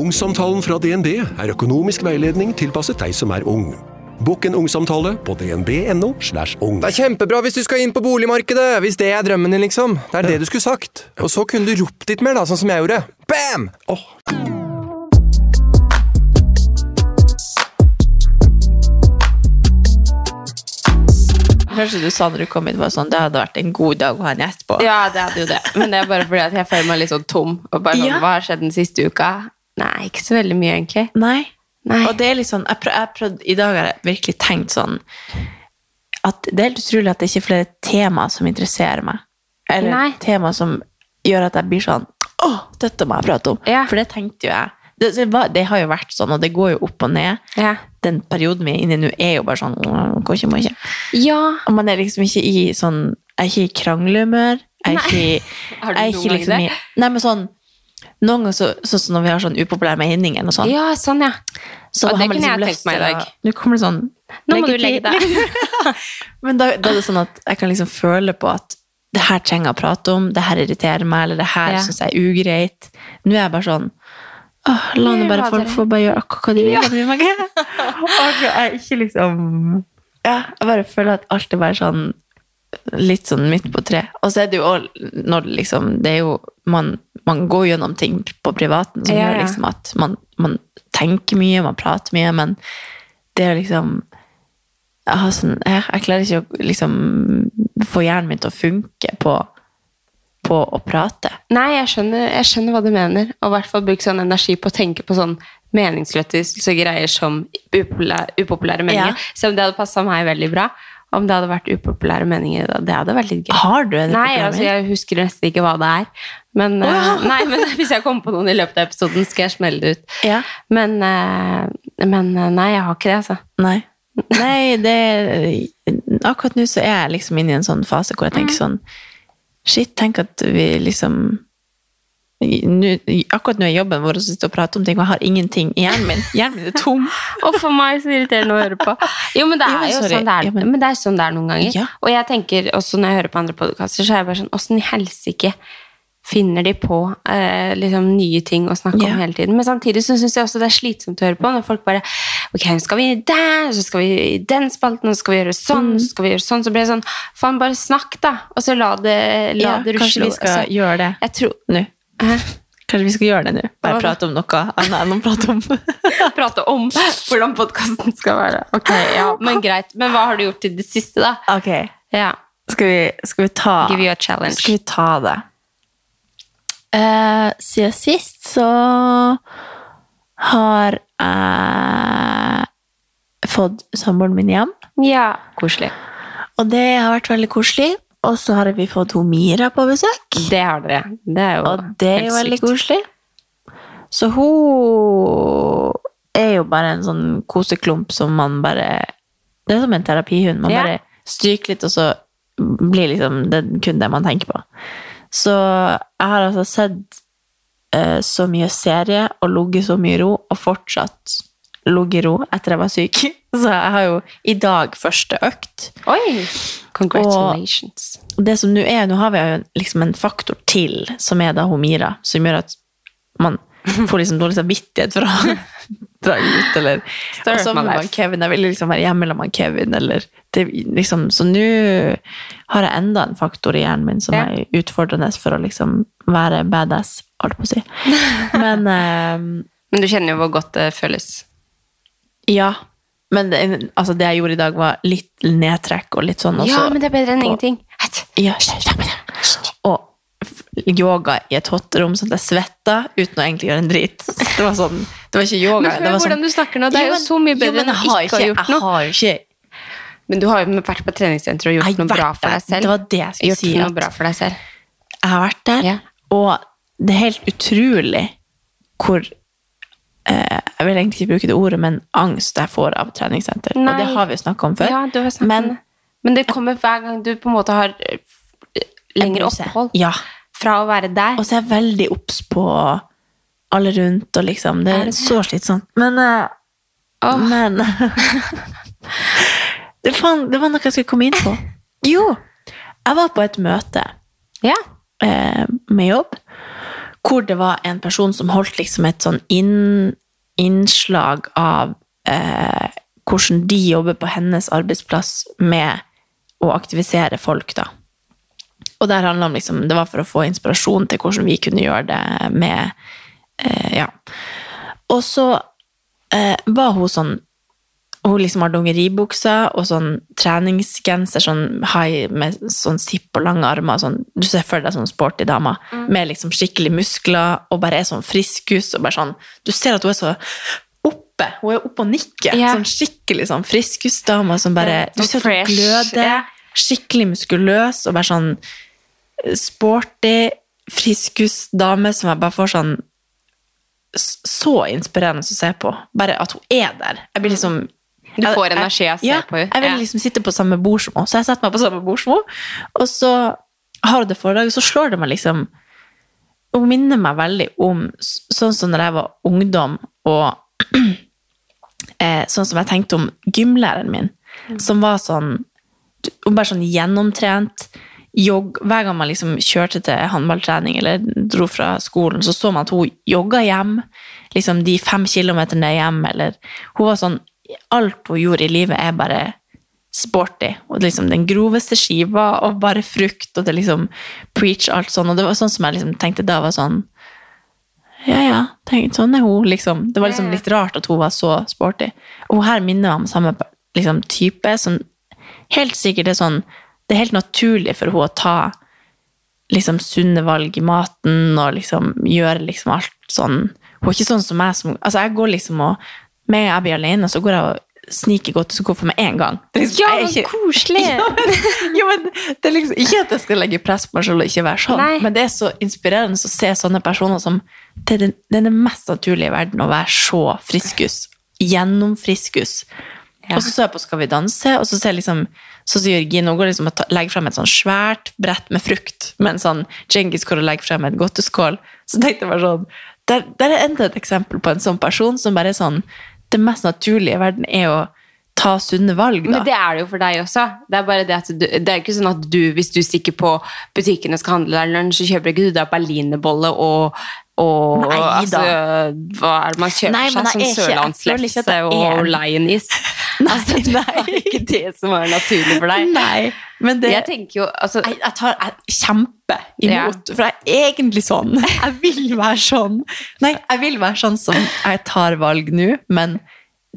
Ungsamtalen fra DNB er økonomisk veiledning tilpasset deg som er ung. Bokk en ungsamtale på dnb.no. slash ung. Det er kjempebra hvis du skal inn på boligmarkedet, hvis det er drømmen din, liksom. Det er det du skulle sagt. Og så kunne du ropt litt mer, da, sånn som jeg gjorde. Bam! Oh. Kanskje du sa når du kom inn, var sånn Det hadde vært en god dag å ha en gjest på. Ja, det hadde jo det. Men det er bare fordi at jeg føler meg litt sånn tom. Og bare sånn, Ja. Hva har skjedd den siste uka? Nei, ikke så veldig mye, egentlig. Nei. Nei. Og det er sånn jeg prøv, jeg prøv, I dag har jeg virkelig tenkt sånn at det er helt utrolig at det ikke er flere temaer som interesserer meg. Eller Nei. tema som gjør at jeg blir sånn Å, dette må jeg prate om. Ja. For det tenkte jo jeg. Det, det, har jo vært sånn, og det går jo opp og ned. Ja. Den perioden vi er inne i nå, er jo bare sånn «Åh, Går ikke, må ikke. ja. Og man er liksom ikke i sånn Jeg er ikke i kranglehumør. Jeg er ikke, jeg er ikke liksom i Nei, men sånn Noen ganger så, sånn som når vi har sånn upopulære meninger og sånn. ja, sånn, ja. Så Ja, det har man kunne jeg lyst tenkt meg i til å- dag. Nå kommer det sånn Nå må du legge deg. Men da, da er det sånn at jeg kan liksom føle på at det her trenger jeg å prate om, det her irriterer meg, eller det her Ja. synes jeg er ugreit. Nå er jeg bare sånn Åh, la nå bare folk få bare gjøre akkurat hva de vil. Jeg bryr meg ikke. Og jeg er ikke liksom Ja, jeg bare føler at alt er bare sånn litt sånn midt på tre. Og så er det jo òg når liksom Det er jo Man, man går gjennom ting på privaten som Ja, gjør liksom at man, man tenker mye, man prater mye, men det er liksom jeg, har sånn, jeg, jeg klarer ikke å liksom få hjernen min til å funke på, på å prate. Nei, jeg skjønner, jeg skjønner hva du mener. Og i hvert fall bruke sånn energi på å tenke på sånn meningsløse greier som upopulære, upopulære meninger. Ja. Selv om det hadde passa meg veldig bra. Om det hadde vært upopulære meninger, det hadde vært litt gøy. Har du en Nei, altså jeg husker nesten ikke hva det er. Men, eh, nei, men hvis jeg kommer på noen i løpet av episoden, skal jeg smelle det ut. Ja. Men, eh, men eh, nei, jeg har ikke det, altså. Nei. Nei, det Akkurat nå så er jeg liksom inne i en sånn fase hvor jeg tenker sånn Shit, tenk at vi liksom nu, Akkurat nå er jobben vår å sitte og prate om ting, og jeg har ingenting i hjernen min. Hjernen min er tom. Og for meg så irriterende å høre på. Jo, men det er jo sorry. sånn det er, Ja, men- men det er sånn det er noen ganger. Ja. Og jeg tenker også når jeg hører på andre podkaster, så er jeg bare sånn Åssen i helsike finner de på eh, liksom nye ting å snakke yeah. om hele tiden? Men samtidig så syns jeg også det er slitsomt å høre på når folk bare Ok, nå skal vi der, så skal vi i den spalten, og så skal vi gjøre sånn, Mm. så skal vi gjøre sånn. Så blir det sånn Faen, bare snakk, da! Og så la det, la Ja, det kanskje vi skal Altså, gjøre det jeg tror nå. Hæ? Kanskje vi skal gjøre det nå. Bare prate om noe annet enn å prate om prate om hvordan podkasten skal være. Ok, ja, Men greit. Men hva har du gjort i det siste, da? Ok, Ja. skal vi, skal vi ta Give you a challenge. Skal vi ta det? Eh, siden sist så har jeg fått samboeren min hjem. Ja, koselig. Og det har vært veldig koselig. Og så har vi fått hun Mira på besøk. Det har dere. Det er jo Og det er jo veldig sykt. koselig. Så hun er jo bare en sånn koseklump som man bare Det er som en terapihund. Man Ja. bare stryker litt, og så blir liksom det kun det man tenker på. Så jeg har altså sett eh, så mye serie og ligget så mye i ro, og fortsatt ligget i ro etter jeg var syk. Så jeg har jo i dag første økt. Oi! Congratulations. Og Det som nå er, nå har vi jo liksom en faktor til, som er da Homira, som gjør at man får liksom dårlig samvittighet for å dra ut, eller Og så of man. Kevin, jeg vil liksom være hjemme med Kevin, eller det, liksom, Så nå har jeg enda en faktor i hjernen min som Ja. er utfordrende for å liksom være badass, holdt på å si. Men eh, Men du kjenner jo hvor godt det føles. ja. Men det, altså det jeg gjorde i dag, var litt nedtrekk og litt sånn. Også, Ja, men det er bedre enn og, ingenting. Og yoga i et hotterom sånn at jeg svetta uten å egentlig gjøre en drit. Det var sånn, det var ikke yoga. Men det hør var sånn, hvordan du snakker nå. Det er jo men- så mye bedre jo, enn å ikke ha gjort noe. har ikke Men du har jo vært på treningssenter og gjort jeg noe bra for deg selv. Det var det jeg skulle gjort si, noe bra for deg selv. Jeg har vært der, Ja. og det er helt utrolig hvor eh, Jeg vil egentlig ikke bruke det ordet, men angst jeg får av treningssenter. Nei. Og det har vi jo snakka om før. Ja, har men det. Men det kommer hver gang du på en måte har eh, lengre opphold Ja. Fra å være der. Og så er jeg veldig obs på alle rundt, og liksom Det Er er det så slitsomt. Men uh, oh. Men det, faen, det var noe jeg skulle komme inn på. Jo! Jeg var på et møte Ja. eh, med jobb, hvor det var en person som holdt liksom et sånn inn, innslag av eh, hvordan de jobber på hennes arbeidsplass med å aktivisere folk, da. Og der handla om liksom, det var for å få inspirasjon til hvordan vi kunne gjøre det med eh, Ja. Og så eh, var hun sånn Hun liksom har dongeribukser og sånn treningsgenser sånn high med sånn zipp og lange armer. Sånn, du ser for deg sånn sporty dame med liksom skikkelig muskler og bare er sånn friskus. og bare sånn, Du ser at hun er så oppe. Hun er oppe og nikker. Yeah. Sånn skikkelig sånn friskusdame som bare yeah, Du ser at hun gløder. Yeah. Skikkelig muskuløs og bare sånn sporty friskusdame som jeg bare får sånn så inspirerende å se på. Bare at hun er der. Jeg blir liksom Du får energi av å se ja, på henne. Jeg vil liksom sitte på samme bord som henne. Så jeg setter meg på samme bord som henne, og så har hun det foredraget, så slår det meg liksom Hun minner meg veldig om sånn som når jeg var ungdom, og eh, sånn som jeg tenkte om gymlæreren min, som var sånn hun bare sånn gjennomtrent. Jogg, hver gang man liksom kjørte til håndballtrening eller dro fra skolen, så så man at hun jogga hjem. Liksom de fem kilometerne hjem, eller Hun var sånn Alt hun gjorde i livet, er bare sporty. Og liksom den groveste skiva, og bare frukt, og det liksom preach alt sånn. Og det var sånn som jeg liksom tenkte da var sånn Ja, ja, tenk, sånn er hun, liksom. Det var liksom litt rart at hun var så sporty. Og hun her minner meg om samme liksom, type, som helt sikkert er sånn Det er helt naturlig for henne å ta liksom sunne valg i maten og liksom gjøre liksom alt sånn Hun er ikke sånn som meg som Altså, jeg går liksom og Med jeg blir alene, så går jeg og sniker godt og så går for meg én gang. Liksom- Ja, men ikke- koselig! ja, men, ja, men det er liksom Ikke at jeg skal legge press på meg selv og ikke være sånn, Nei. men det er så inspirerende å se sånne personer som Det er den, er mest naturlige i verden å være så friskus. Gjennomfriskus. Ja. Og så så jeg på Skal vi danse, og så ser jeg liksom så sier Jørgine hun går liksom og legger frem et sånn svært brett med frukt, med en sånn Djengis går og legger frem et godteskål. Så tenkte jeg bare sånn Der, der er enda et eksempel på en sånn person som bare er sånn Det mest naturlige i verden er å ta sunne valg, da. Men det er det jo for deg også. Det er bare det at du, det er ikke sånn at du, hvis du stikker på butikken og skal handle deg lunsj, så kjøper ikke du deg berlinerbolle og, og Nei altså, Hva er det man kjøper Nei, seg? som Sånn sørlandslefse og lionis? altså, det er ikke det som er naturlig for deg. Nei, men det Jeg tenker jo altså, jeg, jeg tar jeg kjemper imot, for jeg er egentlig sånn. Jeg vil være sånn. Nei, jeg vil være sånn som jeg tar valg nå, men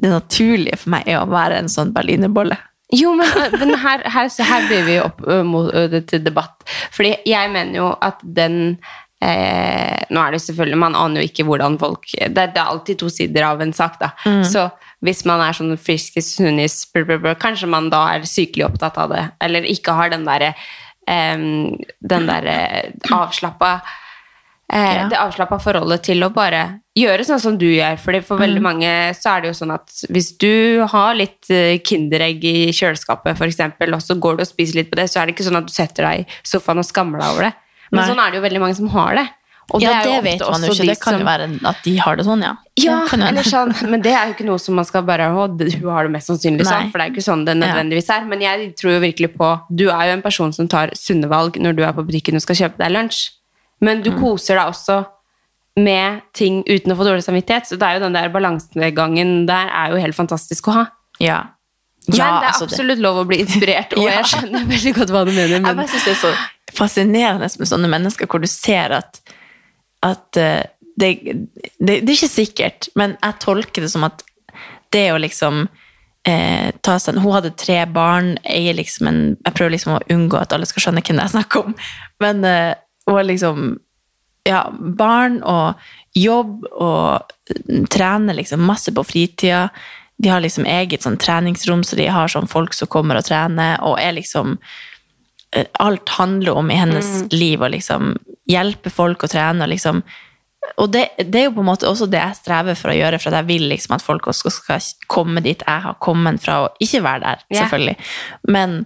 det naturlige for meg er å være en sånn berlinerbolle. Jo, men, men her, her, så her blir vi opp ø, mot, det til debatt. Fordi jeg mener jo at den eh, Nå er det selvfølgelig, Man aner jo ikke hvordan folk Det, det er alltid to sider av en sak. da. Så hvis man er sånn friskis, sunnis, kanskje man da er sykelig opptatt av det. Eller ikke har den derre eh, Den derre avslappa eh, Ja. det avslappa forholdet til å bare gjøre sånn som du gjør. Fordi for veldig mange så er det jo sånn at hvis du har litt eh, Kinderegg i kjøleskapet, eksempel, og så går du og spiser litt på det, så er det ikke sånn at du setter deg i sofaen og skammer deg over det. Men Nei. sånn er det jo veldig mange som har det. Og ja, det, det vet man jo ikke. Det kan jo som- være at de har det sånn, ja. ja, Det sånn, men det er jo ikke noe som man skal bare Å, det- hun har det mest sannsynlig sånn, for det er jo ikke sånn det nødvendigvis er. Men jeg tror jo virkelig på Du er jo en person som tar sunne valg når du er på butikken og skal kjøpe deg lunsj. Men Mm. du koser deg også med ting uten å få dårlig samvittighet. Så det er jo den der balansegangen der er jo helt fantastisk å ha. Ja. Men Ja, det er altså det- absolutt lov å bli inspirert, og Ja. jeg skjønner veldig godt hva du mener. Jeg bare synes det er så fascinerende med sånne mennesker, hvor du ser at, at eh, det, det, det er ikke sikkert, men jeg tolker det som at det å liksom eh, ta seg Hun hadde tre barn, eier liksom en Jeg prøver liksom å unngå at alle skal skjønne hvem det er snakk om, men eh, hun har liksom ja, barn og jobb og trener liksom masse på fritida. De har liksom eget sånn treningsrom, så de har sånn folk som kommer og trener, og er liksom Alt handler om i hennes liv å liksom hjelpe folk å trene og liksom og det, det er jo på en måte også det jeg strever for å gjøre, for jeg vil liksom at folk også skal komme dit jeg har kommet fra, og ikke være der, selvfølgelig. selvfølgelig. Men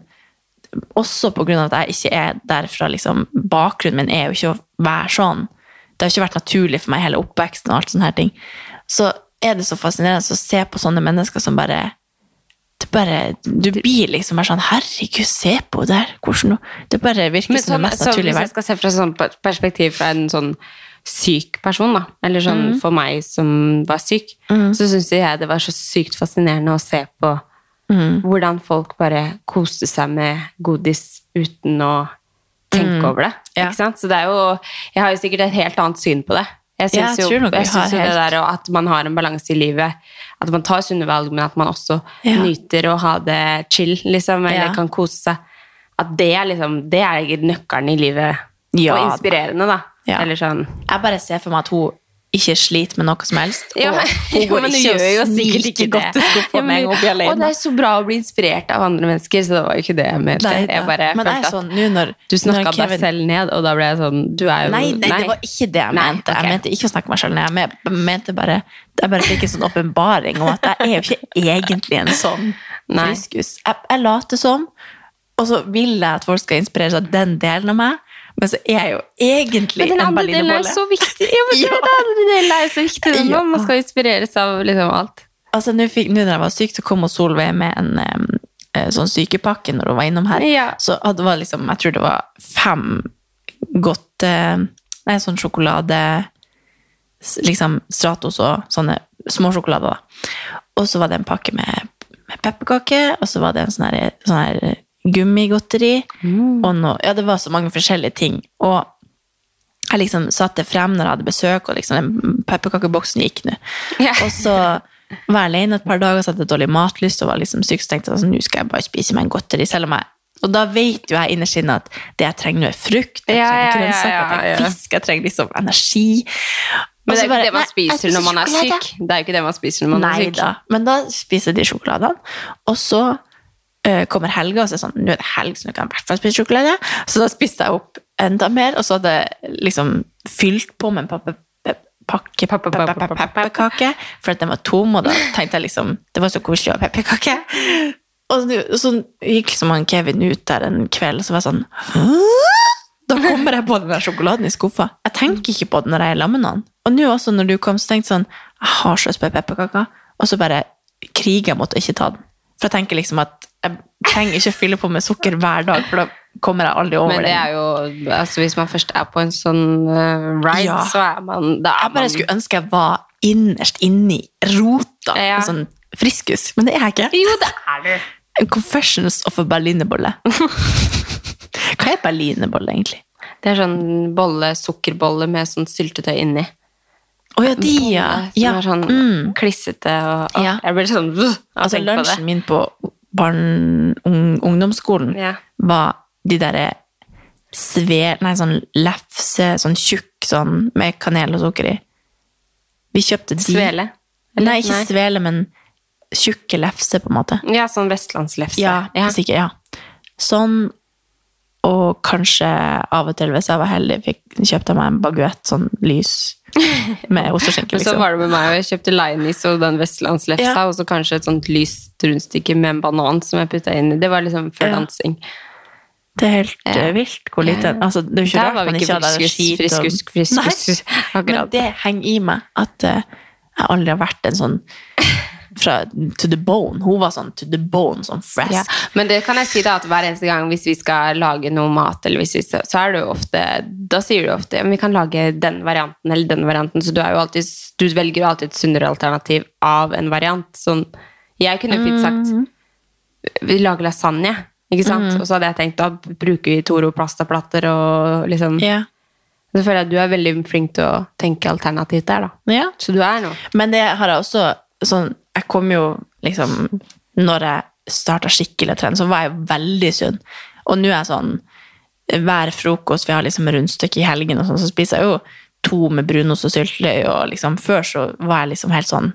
også på grunn av at jeg ikke er derfra, liksom, bakgrunnen min er jo ikke å være sånn. Det har ikke vært naturlig for meg hele oppveksten og alt sånne her ting. Så er det så fascinerende å se på sånne mennesker som bare bare, du blir liksom bare sånn Herregud, se på det her! Hvordan, det bare virker Men som sånn, det mest så naturlige i hvis jeg skal se fra sånn perspektiv fra en sånn syk person, da, eller sånn Mm. for meg som var syk, så syns jeg det var så sykt fascinerende å se på Mm. hvordan folk bare koste seg med godis uten å tenke over det. Mm. Ja. Ikke sant? Så det er jo Jeg har jo sikkert et helt annet syn på det. Jeg syns jeg jo, jeg har jo det der at man har en balanse i livet. At man tar sunne valg, men at man også Ja. nyter å ha det chill, liksom, eller Ja. kan kose seg. At det er liksom Det er nøkkelen i livet. Ja, og inspirerende, da. Eller sånn Jeg bare ser for meg at hun ikke sliter med noe som helst. Ja, og men- hun går men ikke gjør jo og sikkert ikke det. godteskuffa Ja, men- meg gang og Og det er så bra å bli inspirert av andre mennesker, så det var jo ikke det jeg mente. Nei, jeg bare Men følte sånn, nå når, du snakka Kevin- deg selv ned, og da ble jeg sånn Du er jo Nei, nei, det var ikke det jeg Nei, mente. Okay. Jeg mente ikke å snakke meg selv ned. Jeg mente bare, jeg bare fikk en sånn åpenbaring om at jeg er jo ikke egentlig en sånn friskus. Jeg, jeg later som, og så vil jeg at folk skal inspireres av den delen av meg, men så er jeg jo egentlig Men den en andre delen er berlinerbolle. så viktig. Ja, men Ja. Den andre delen er så viktig. Ja. Man skal inspireres av liksom alt. Altså, nå når jeg var syk, så kom Solveig med en eh, sånn sykepakke når hun var innom her. Ja. Så det var liksom, jeg tror det var fem godt eh, Nei, sånn sjokolade Liksom Stratos og sånne småsjokolader, da. Og så var det en pakke med, med pepperkaker, og så var det en sånn her, sånn Mm. Og noe Ja, det var så mange forskjellige ting. Og jeg liksom satte frem når jeg hadde besøk, og liksom den pepperkakeboksen gikk nå. Yeah. Og så var jeg alene et par dager, så hadde jeg dårlig matlyst og var liksom syk, så tenkte jeg sånn, nå skal jeg bare spise meg en godteri, selv om jeg og da vet jo jeg innerst inne at det jeg trenger nå er frukt, jeg trenger ja, ja, grønnsaker, jeg trenger fisk, jeg trenger liksom energi. Men det er jo ikke det man spiser når man er syk. Det er jo ikke det man spiser når man er Nei syk. da, men da spiser de sjokoladene. Og så kommer helga og så er det sånn, nå er det helg, så nå kan jeg i hvert fall spise sjokolade. Så da spiste jeg opp enda mer, og så hadde jeg liksom fylt på med en pakke pepperkake, for at den var tom, og da tenkte jeg liksom, det var så koselig å ha pepperkake. Og så, gikk liksom han Kevin ut der en kveld, og så var jeg sånn, da kommer jeg på den der sjokoladen i skuffa. Jeg tenker ikke på den når jeg er sammen med noen. Og nå også når du kom, så tenkte jeg sånn, jeg har så lyst på pepperkaker, og så bare kriger jeg mot å ikke ta den. For jeg tenker liksom at jeg trenger ikke å fylle på med sukker hver dag, for da kommer jeg aldri over det. Men det er jo altså Hvis man først er på en sånn uh, ride, Ja. så er man er Jeg bare man skulle ønske jeg var innerst inni rota, Ja. sånn friskus, men det er jeg ikke. Jo, det er du! Confessions of a berlinerbolle. Hva er berlinerbolle egentlig? Det er sånn bolle, sukkerbolle med sånn syltetøy inni. Å ja, de, ja. Som ja. er sånn Mm. klissete og og Ja. Jeg blir sånn Altså, lunsjen min på barn, ung, ungdomsskolen Ja. var de derre sver... Nei, sånn lefse, sånn tjukk sånn med kanel og sukker i. Vi kjøpte de. Svele? Nei, ikke svele, men tjukke lefse, på en måte. Ja, sånn vestlandslefse. Ja, ja. sikkert, ja. Sånn, og kanskje av og til, hvis jeg var heldig, fikk, kjøpte jeg meg en baguett, sånn lys, med ost og skinke, liksom. var det med meg, jeg kjøpte Leinis og den vestlandslefsa, Ja. og så kanskje et sånt lyst rundstykke med en banan som jeg putta inn i. Det var liksom før Ja. dansing. Det er helt Ja. eh, vilt hvor lite altså, Det er jo ikke Der rart man ikke hadde skit og- friskus, friskus, Nei. Men det henger i meg at uh, jeg aldri har vært en sånn fra to the bone. Hun var sånn to the bone, sånn fresh. Ja. Men det kan jeg si da, at hver eneste gang hvis vi skal lage noe mat, vi, så er det jo ofte Da sier du ofte ja, vi kan lage den varianten eller den varianten, så du, alltid, du velger jo alltid et sunnere alternativ av en variant. Sånn, jeg kunne fint sagt Vi lager lasagne, ikke sant? Og så hadde jeg tenkt da bruker vi Toro plastaplater og liksom yeah. Så føler jeg at du er veldig flink til å tenke alternativt der, da. Ja. Så du er noe. Men det har jeg også sånn Jeg kom jo liksom Når jeg starta skikkelig å trene, så var jeg veldig sunn. Og nå er jeg sånn Hver frokost, vi har liksom rundstykke i helgen, og sånn, så spiser jeg jo to med brunost og syltetøy. Og liksom, før så var jeg liksom helt sånn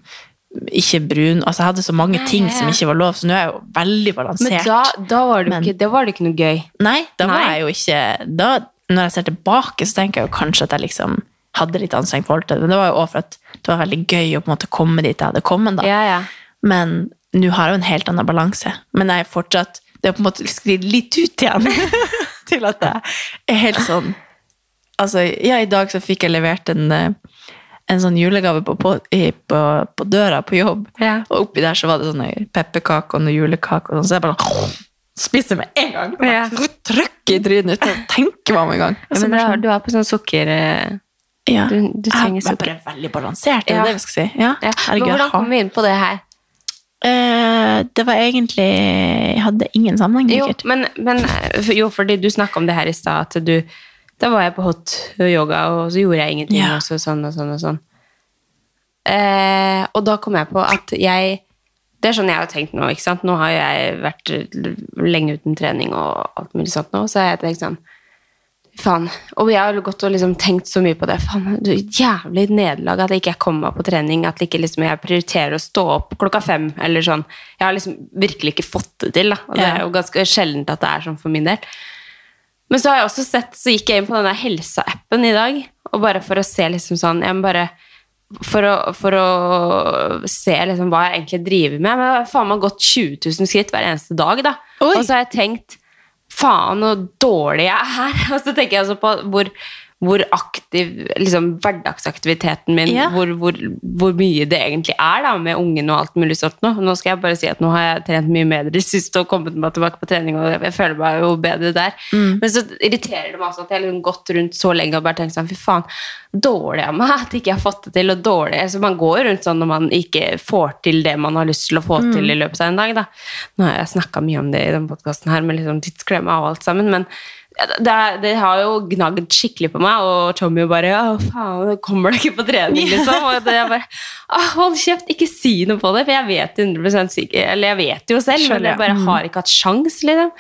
ikke brun Altså, jeg hadde så mange ting som ikke var lov, så nå er jeg jo veldig Men balansert. da, da, var det Men- ikke, var det ikke noe gøy. Nei, da var jeg jo ikke da, Når jeg ser tilbake, så tenker jeg jo kanskje at jeg liksom hadde litt anstrengt forhold til det. Men det var jo også for at det var veldig gøy å på en måte komme dit jeg hadde kommet. da. Ja, ja. Men nå har jeg jo en helt annen balanse. Men jeg er fortsatt Det er på en måte sklidd litt ut igjen. til at jeg er helt sånn Altså, ja, i dag så fikk jeg levert en, eh, en sånn julegave på, på, på, på døra på jobb. Ja. Og oppi der så var det sånne pepperkaker og noen julekake, og sånn, så jeg bare spiser med en gang. Ja. Trykker i trynet uten å tenke meg om en gang. Ja, men du er, du er på sånn sukker... ja. du- du trenger jeg er bare veldig balansert, er det Ja. det vi skal si? Ja, Ja. herregud, hvordan kom vi inn på det her? Uh, det var egentlig Jeg hadde ingen sammenheng, Jo, men, men jo, fordi du snakka om det her i stad, at du Da var jeg på hot yoga, og så gjorde jeg ingenting, og så sånn og sånn og sånn. Uh, og da kom jeg på at jeg Det er sånn jeg har tenkt nå, ikke sant. Nå har jeg vært lenge uten trening og alt mulig sånt nå, så jeg tenkt sånn Faen. Og jeg har gått og liksom tenkt så mye på det. Faen, du, jævlig nederlag at jeg ikke kommer meg på trening. At ikke liksom jeg prioriterer å stå opp klokka fem. eller sånn. Jeg har liksom virkelig ikke fått det til. da. Og det er jo ganske sjeldent at det er sånn for min del. Men så har jeg også sett, så gikk jeg inn på den der helsa-appen i dag, og bare for å se liksom sånn jeg må bare for å, for å se liksom hva jeg egentlig driver med. Men jeg har faen meg gått 20 000 skritt hver eneste dag, da. Oi. Og så har jeg tenkt faen så dårlig jeg er. Og så tenker jeg også på hvor, hvor aktiv liksom hverdagsaktiviteten min, Ja. hvor, hvor, hvor mye det egentlig er da, med ungen og alt mulig sånt nå. Nå skal jeg bare si at nå har jeg trent mye mer i det siste og kommet meg tilbake på trening, og jeg føler meg jo bedre der. Men så irriterer det meg også at jeg har liksom gått rundt så lenge og bare tenkt sånn, fy faen, dårlig av meg at ikke jeg har fått det til, og dårlig. altså man går rundt sånn når man ikke får til det man har lyst til å få til i løpet av en dag, da. Nå har jeg snakket mye om det i denne podcasten her, med liksom tidsklemma og alt sammen, men det, det har jo gnagd skikkelig på meg, og Tommy bare Ja, faen, kommer du ikke på trening, liksom? Og det jeg bare «Åh, Hold kjeft, ikke si noe på det, for jeg vet 100 sikker Eller jeg vet jo selv, men jeg bare jeg. har ikke hatt sjans, liksom.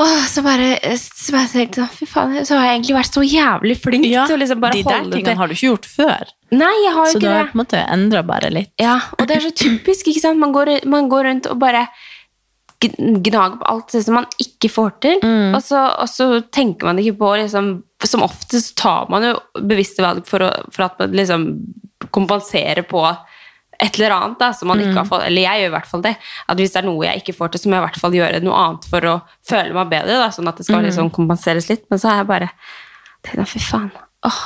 Og så bare, så bare tenkte jeg, fy faen, så har jeg egentlig vært så jævlig flink Ja, til å liksom bare de der tingene det. har du ikke gjort før. Nei, jeg har jo ikke det. Så du har det. på en måte endra bare litt. Ja, og det er så typisk, ikke sant? Man går, man går rundt og bare gn- gnager på alt det som man ikke får til, Mm. og, så, og så tenker man ikke på liksom, Som oftest tar man jo bevisste valg for, å, for at man liksom kompenserer på et eller annet da, som man ikke Mm. har fått, eller jeg gjør i hvert fall det, at hvis det er noe jeg ikke får til, så må jeg i hvert fall gjøre noe annet for å føle meg bedre, da, sånn at det Mm. skal liksom kompenseres litt, men så er jeg bare fy faen, åh,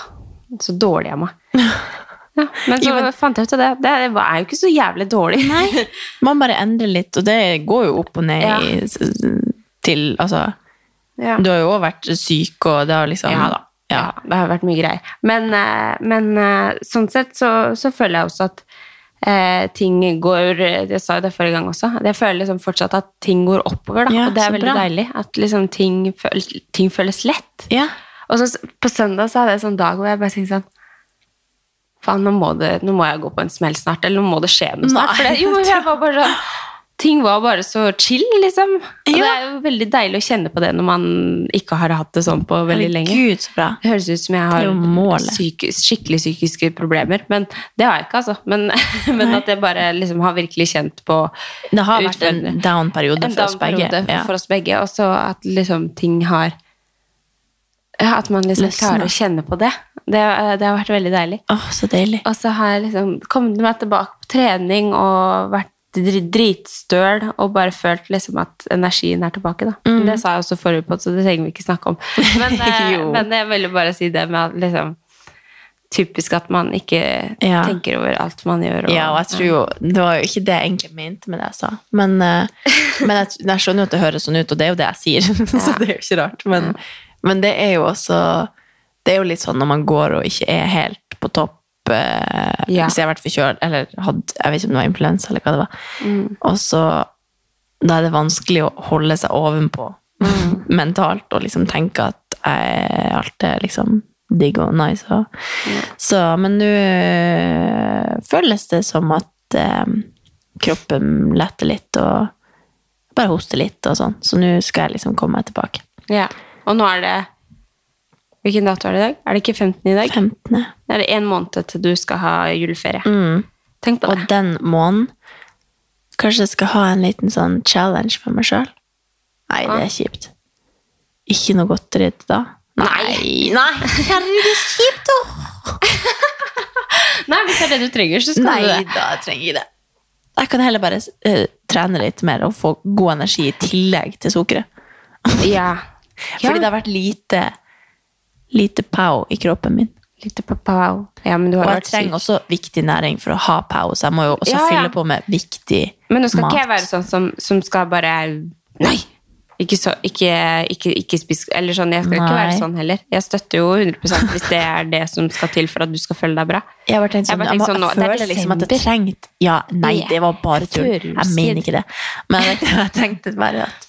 så dårlig av meg. Ja, men så Jo, fant jeg ut av det, det er jo ikke så jævlig dårlig. Nei, man bare endrer litt, og det går jo opp og ned Ja. til Altså, Ja. du har jo også vært syk, og det har liksom Ja da. Ja, det har vært mye greier. Men, eh, men eh, sånn sett så, så føler jeg også at eh, ting går Jeg sa jo det forrige gang også. Jeg føler liksom fortsatt at ting går oppover, da. Og det er veldig bra. deilig. At liksom ting, føl, ting føles lett. Ja. Og så på søndag så hadde jeg en sånn dag hvor jeg bare tenkte sånn Faen, nå, nå må jeg gå på en smell snart, eller nå må det skje noe snart. Nei. For det, jo, jeg var bare sånn Ting var bare så chill, liksom. Og det er jo veldig deilig å kjenne på det når man ikke har hatt det sånn på veldig lenge. Gud, så bra. Det høres ut som jeg har psykisk, skikkelig psykiske problemer, men det har jeg ikke, altså. Men, men at jeg bare liksom har virkelig kjent på Det har vært en down-periode en for oss begge. Ja. for oss begge, og så at liksom ting har ja, At man liksom Løsne. klarer å kjenne på det. Det, det har vært veldig deilig. Oh, så deilig. Og så har jeg liksom kommet meg tilbake på trening og vært dri- dritstøl og bare følt liksom at energien er tilbake. Da. Mm. Det sa jeg også forrige på, så det trenger vi ikke snakke om. Men, eh, men jeg ville bare si det med at liksom Typisk at man ikke Ja. tenker over alt man gjør. Ja, og jeg tror jo Det var jo ikke det jeg egentlig mente med det jeg sa. Men, eh, men jeg, jeg skjønner jo at det høres sånn ut, og det er jo det jeg sier. så det er jo ikke rart. Men, men det er jo også Det er jo litt sånn når man går og ikke er helt på topp. eh, Ja. Hvis jeg har vært forkjølt, eller hadde, jeg vet ikke om det var influensa, eller hva det var. Mm. Og så Da er det vanskelig å holde seg ovenpå Mm. mentalt og liksom tenke at jeg, alt er liksom digg og nice. Og, så, men nå øh, føles det som at øh, kroppen letter litt og bare hoster litt og sånn. Så nå skal jeg liksom komme meg tilbake. Ja. Og nå er det Hvilken dato er det i dag? Er det ikke 15 i dag? 15. Da er det en måned til du skal ha juleferie. Mm. Tenk på Og den måneden Kanskje jeg skal ha en liten sånn challenge for meg sjøl? Nei, det er kjipt. Ikke noe godteri til da. Nei, nei, herregud, kjipt, da! Nei, hvis det er det du trenger, så skal Nei du det. Nei da, jeg trenger det. Jeg kan heller bare uh, trene litt mer og få god energi i tillegg til sukkeret. Ja. Fordi det har vært lite, lite pow i kroppen min. Lite pow. Ja, men du Og jeg trenger også viktig næring for å ha pow, så jeg må jo også Ja, ja. fylle på med viktig mat. Men nå skal mat. ikke jeg være sånn som, som skal bare Nei! Ikke, så, ikke, ikke, ikke spis Eller sånn, jeg skal ikke være sånn heller. Jeg støtter jo 100% hvis det er det som skal til for at du skal føle deg bra. Jeg har bare tenkt sånn, jeg, tenkt sånn jeg er føler liksom at jeg trengte Ja, nei, det var bare tull. Jeg mener ikke det. Men jeg, jeg tenkte bare at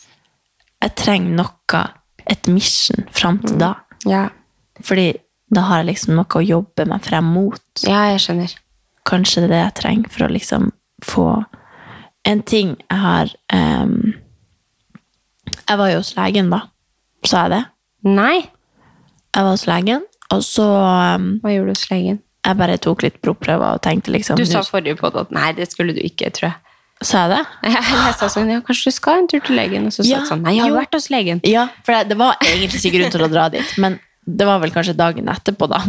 jeg trenger noe, et mission fram til da. Ja, Fordi da har jeg liksom noe å jobbe meg frem mot. ja jeg skjønner. Kanskje det er det jeg trenger for å liksom få En ting jeg har um, Jeg var jo hos legen, da. Sa jeg det? Nei! Jeg var hos legen, og så um, Hva gjorde du hos legen? Jeg bare tok litt blodprøver og tenkte liksom Du sa forrige på at nei, det skulle du ikke, tror jeg. Sa jeg det? Jeg sa sånn, ja, kanskje du skal en tur til legen? Og så sa Ja, jeg sånn, nei, jeg har jo. vært hos legen. Ja, for det, det var egentlig ikke grunn til å dra dit, men det var vel kanskje dagen etterpå da,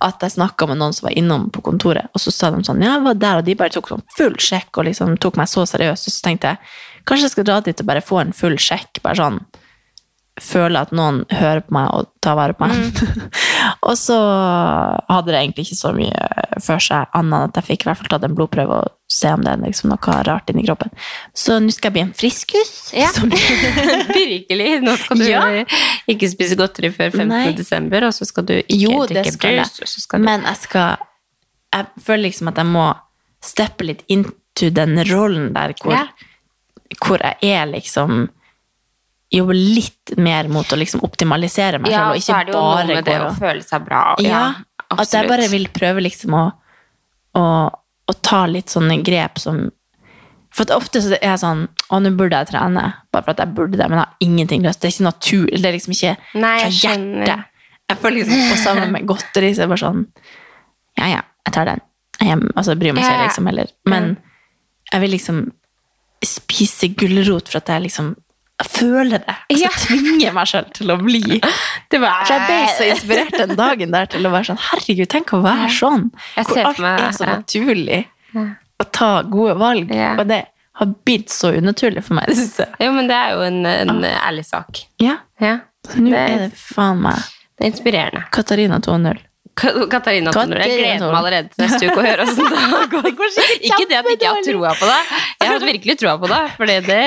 at jeg snakket med noen som var innom på kontoret, og så sa de sånn, ja, jeg var der, og de bare tok sånn full sjekk, og liksom tok meg så seriøst, og så tenkte jeg, kanskje jeg skal dra dit og bare få en full sjekk, bare sånn, føle at noen hører på meg og tar vare på meg. og så hadde det egentlig ikke så mye for seg, annet enn at jeg fikk i hvert fall tatt en blodprøve og se om det er liksom noe rart inni kroppen. Så nå skal jeg bli en friskus. Ja. Virkelig. Nå skal du Ja. ikke spise godteri før 15. Nei. desember, og så skal du ikke Jo, drikke brus. du... Men jeg skal Jeg føler liksom at jeg må steppe litt into den rollen der hvor, Ja. hvor jeg er liksom Jobber litt mer mot å liksom optimalisere meg selv, og og så ikke er det jo noe bare med det å føle seg bra. Ja, at jeg bare vil prøve liksom å, å, å ta litt sånne grep som For at ofte så er jeg sånn Å, nå burde jeg trene, bare for at jeg burde det, men jeg har ingenting lyst. Det er ikke natur, det er liksom ikke Nei, fra hjertet. Jeg føler liksom på sammen med godteri, så er bare sånn Ja, ja, jeg tar den. Jeg, altså, jeg bryr meg ikke, liksom, heller. Men jeg vil liksom spise gulrot for at jeg liksom jeg føler det. Altså, Ja. Jeg tvinger meg selv til å bli Det var, jeg ble så inspirert den dagen der til å være sånn Herregud, tenk å være sånn! Hvor alt meg- er så ja. naturlig å ta gode valg. Ja. Og det har blitt så unaturlig for meg. Det. Jo, men det er jo en, en ærlig sak. Ja, Ja. nå Det- er det faen meg Det er inspirerende. Katarina 2.0. Ka- Katarina, Tonner, jeg gleder meg allerede til neste uke å høre åssen det har gått. Ikke det at jeg ikke har troa på det. Jeg har virkelig troa på det, for det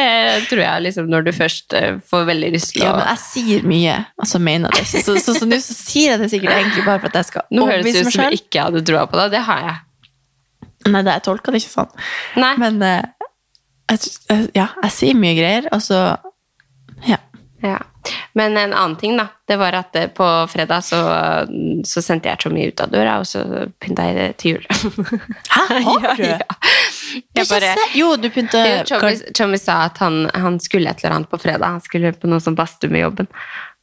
tror jeg liksom når du først eh, får veldig lyst til Ja, men jeg sier mye, og så mener jeg det ikke. Så, så, så nå så sier jeg det sikkert egentlig bare for at jeg skal Nå høres det ut som jeg ikke hadde troa på det. Det har jeg. Nei, det, jeg tolka det ikke sånn. Nei. Men uh, jeg, jeg, ja, jeg sier mye greier, og så Ja. Ja. Men en annen ting, da, det var at eh, på fredag så, så sendte jeg Tommy ut av døra, og så pynta jeg det til jul. Hæ, har du? Ja, ja. Bare, Jo, du pynta Tommy, sa at han, han skulle et eller annet på fredag. Han skulle på noe sånn badstue med jobben.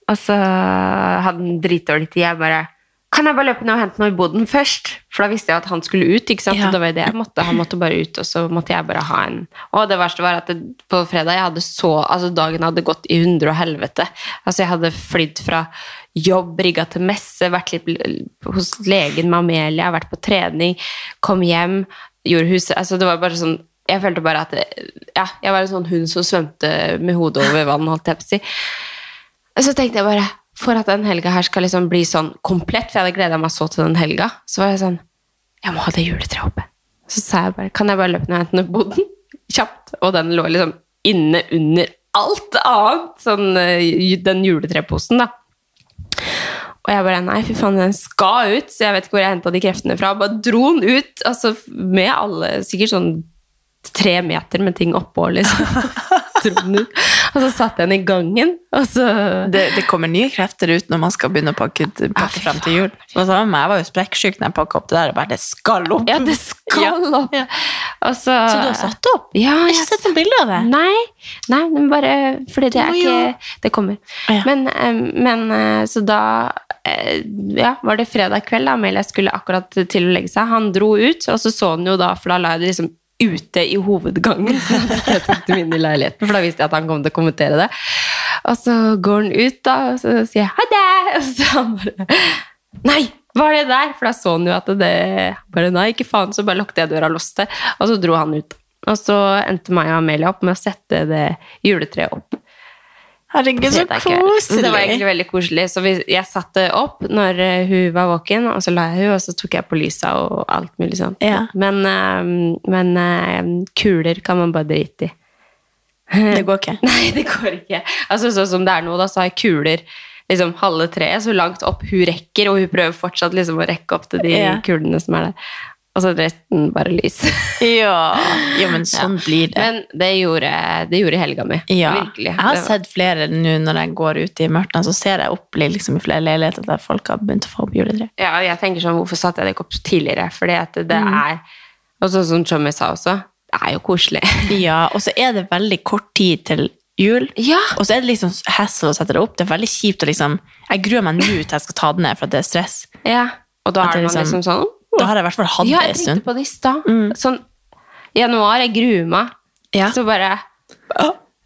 Og så hadde han dritdårlig tid. Jeg bare Kan jeg bare løpe ned og hente noe i boden først? For da visste jeg at han skulle ut. ikke sant? Ja. Det var det jeg måtte. Han måtte bare ut, og så måtte jeg bare ha en Og det verste var at det, på fredag jeg hadde så Altså dagen hadde gått i hundre og helvete. Altså jeg hadde flydd fra jobb, rigga til messe, vært litt hos legen med Amelia, vært på trening, kom hjem, gjorde huset Altså det var bare sånn Jeg følte bare at Ja, jeg var en sånn hund som svømte med hodet over vann, holdt jeg på å si. Og så tenkte jeg bare, for at den helga her skal liksom bli sånn komplett, for jeg hadde gleda meg så til den helga, så var jeg sånn Jeg må ha det juletreet oppe. Så sa jeg bare Kan jeg bare løpe ned og hente boden? Kjapt. Og den lå liksom inne under alt annet. Sånn eh, den juletreposen, da. Og jeg bare Nei, fy faen, den skal ut! Så jeg vet ikke hvor jeg henta de kreftene fra. Bare dro den ut, altså med alle Sikkert sånn tre meter med ting oppå, liksom. Dro. Og så satte jeg den i gangen, og så det, det kommer nye krefter ut når man skal begynne å pakke, ut- pakke frem til jul. Og så, jeg var jo sprekksyk når jeg pakka opp det der. og bare, Det skal opp! Ja, det skal opp! Og så, Så du har satt det opp? Ja, Jeg har ikke sett noe bilde av det. Nei, nei, men bare fordi det er ikke Det kommer. Ja. Men, men eh, så da eh, ja, var det fredag kveld. da, Amelia skulle akkurat til å legge seg. Han dro ut, og så så han jo da, for da la jeg det liksom ute i hovedgangen. Jeg tok dem inn i leiligheten, for da visste jeg at han kom til å kommentere det. Og så går han ut, da, og så sier jeg 'ha det'. Og så han bare 'nei, hva er det der?' For da så han jo at det bare 'nei, ikke faen'. Så bare lukket jeg døra låste, og så dro han ut. Og så endte meg og Amelia opp med å sette det juletreet opp. Herregud, så koselig. Det var egentlig veldig koselig. Så vi, jeg satte opp når eh, hun var våken, og så la jeg hun, og så tok jeg på lysa og alt mulig sånt. Ja. Men, eh, men eh, kuler kan man bare drite i. Det går ikke. Nei, det går ikke. Altså, sånn som det er nå, da, så har jeg kuler liksom halve treet så langt opp hun rekker, og hun prøver fortsatt liksom å rekke opp til de Ja. kulene som er der. Og så er resten bare lys. Ja, ja men sånn blir det. Men det gjorde, det gjorde helga mi. Ja. Virkelig. Jeg har sett flere nå når jeg går ut i mørket, så ser jeg opp liksom, i flere leiligheter der folk har begynt å få opp juletre. Ja, og jeg tenker sånn, hvorfor satte jeg det ikke opp tidligere? Fordi at det Mm. er, og sånn som Tommy sa også, det er jo koselig. Ja, og så er det veldig kort tid til jul. Ja. Og så er det liksom hassle å sette det opp. Det er veldig kjipt å liksom Jeg gruer meg nå til jeg skal ta det ned for at det er stress. Ja. Og da er det man liksom- liksom sånn, Da har jeg i hvert fall hatt ja, det jeg en tenkte stund. på det i stad. Mm. Sånn, januar, jeg gruer meg. Ja. Så bare,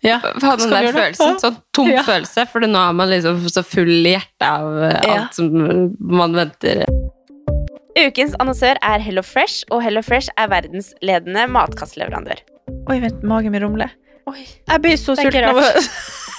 Ja. ha den Skal vi der følelsen, sånn tom Ja. følelse, for nå er man liksom så full i hjertet av Ja. alt som man venter. Ukens annonsør er Hello Fresh, og Hello Fresh er verdensledende matkastleverandør. Oi, vent, magen min rumler. Jeg blir så er sulten av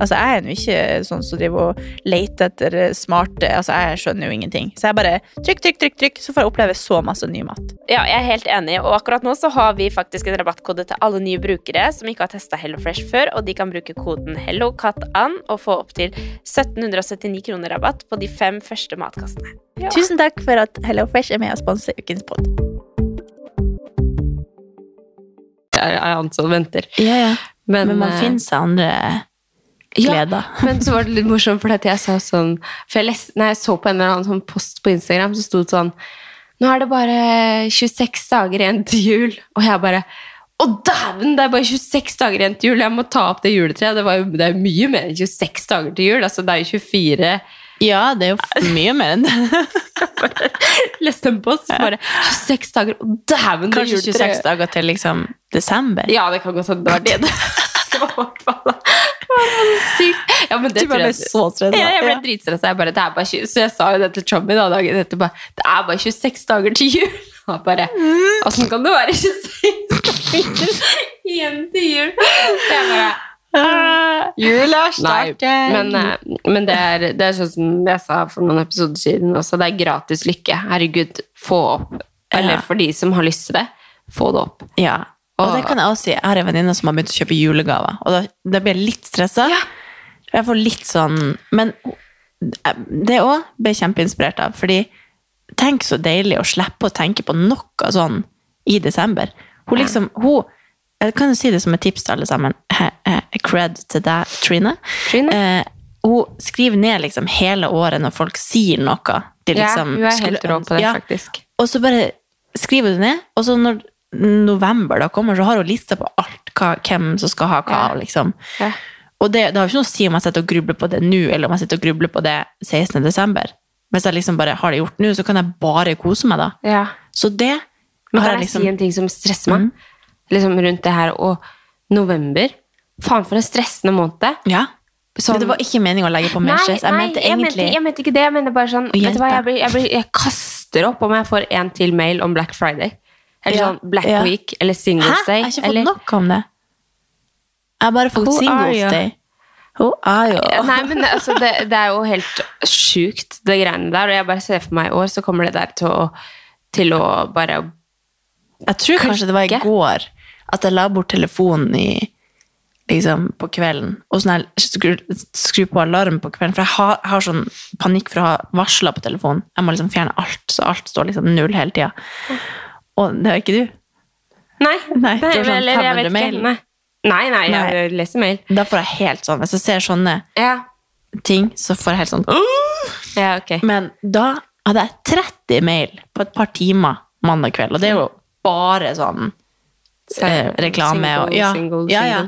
Altså, jeg er jo ikke sånn som driver og leter etter smarte Altså, jeg skjønner jo ingenting. Så jeg bare trykk, trykk, trykk, trykk, så får jeg oppleve så masse ny mat. Ja, jeg er helt enig, og akkurat nå så har vi faktisk en rabattkode til alle nye brukere som ikke har testa HelloFresh før, og de kan bruke koden HelloCatAnn og få opptil 1779 kroner rabatt på de fem første matkassene. Tusen takk for at HelloFresh er med og sponser ukens pod. Jeg er han som venter. Ja, ja. Men, Men man eh, finner seg andre Ja. Men så var det litt morsomt, for jeg sa sånn For jeg, les, når jeg så på en eller annen sånn post på Instagram, så sto det sånn Nå er det bare 26 dager igjen til jul. Og jeg bare Å, dæven! Det er bare 26 dager igjen til jul! Jeg må ta opp det juletreet. Det, var det er jo mye mer enn 26 dager til jul. Altså, det er jo 24 Ja, det er jo mye mer enn det. Leste en post, bare 26 dager! Å, dæven! det Kanskje juletreet. 26 dager til liksom desember. Ja, det kan godt hende det var det. Det var sykt. Ja, men det Du ble jeg- så stressa. Ja, jeg ble dritstressa. Jeg bare, det er bare 20, så jeg sa jo det til Chommy da, dagen etter. Bare, det er bare 26 dager til jul. Og bare Åssen kan det være 26 dager igjen til jul? Så jeg bare Jula Nei, men, eh, men det, er, det er sånn som jeg sa for noen episoder siden også, det er gratis lykke. Herregud, få opp. Eller Ja. for de som har lyst til det, få det opp. Ja, og det kan jeg også si. Jeg har en venninne som har begynt å kjøpe julegaver, og da, da blir jeg litt stressa. Jeg får litt sånn Men det òg ble jeg kjempeinspirert av, fordi tenk så deilig å slippe å tenke på noe sånn i desember. Hun liksom, hun Jeg kan jo si det som et tips til alle sammen. Eh, eh, Cred til deg, Trine. Trine? Eh, hun skriver ned liksom hele året når folk sier noe. De Ja, liksom hun er helt rå på det, Ja. faktisk. Og så bare skriver det ned, og så når november da kommer, så har hun lista på alt, hva, hvem som skal ha hva, liksom. Ja. Og det, det har ikke noe å si om jeg sitter og grubler på det nå, eller om jeg sitter og grubler på det 16. desember. Hvis jeg liksom bare har det gjort nå, så kan jeg bare kose meg da. Ja. Så det Men har kan jeg liksom si en ting som stresser meg? Liksom rundt det her og november. Faen, for en stressende måned. Ja. Som... Det var ikke meningen å legge på mer stress. Jeg mente jeg, egentlig mente, jeg mente ikke det. Jeg mener bare sånn vet du hva, jeg, blir, jeg, blir, jeg kaster opp om jeg får en til mail om Black Friday. Eller Ja, sånn Black ja. Week eller Singles Hæ? Jeg har ikke fått eller, nok om det. Jeg har bare fått Who Singles? Day. Who are you? Nei, men altså, det, det er jo helt sjukt, det greiene der. Og jeg bare ser for meg i år, så kommer det der til å, til å bare Jeg tror kanskje det var i går at jeg la bort telefonen i, liksom, på kvelden. Og sånn her, skru, skru på alarm på kvelden. For jeg har, jeg har sånn panikk for å ha varsler på telefonen. Jeg må liksom fjerne alt, så alt står liksom null hele tida. Og det har ikke du. Nei, Nei, det var sånn eller jeg vet 500 ikke. mail. Nei. Nei, nei, jeg Nei. leser mail. Da får jeg helt sånn, Hvis jeg ser sånne Ja, ting, så får jeg helt sånn ja ok. Men da hadde jeg 30 mail på et par timer mandag kveld, og det er jo bare sånn eh, reklame. Single, og, ja, single, ja, ja.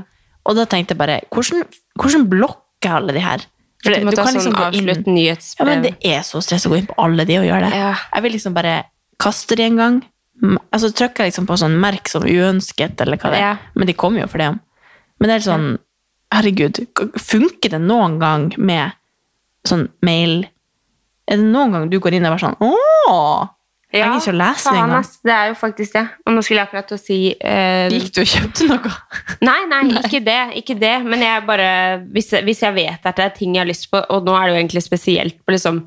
Og da tenkte jeg bare, hvordan, hvordan blokker jeg alle de her? For Du du kan sånn liksom gå inn- Ja, men det er så stress å gå inn på alle de og gjøre det. Ja. Jeg vil liksom bare kaste de en gang. M- Altså trykker jeg liksom på sånn merk som uønsket, eller hva det er. Ja. Men de kommer jo for det. Men det er sånn, herregud, funker det noen gang med sånn mail? Er det noen gang du går inn og er sånn, åh, jeg Ja, ikke å lese faen, engang. Det er jo faktisk det. Og nå skulle jeg akkurat til å si uh, Gikk du og kjøpte noe? Nei, nei, ikke det. ikke det Men jeg bare, hvis, hvis jeg vet at det er ting jeg har lyst på, og nå er det jo egentlig spesielt på liksom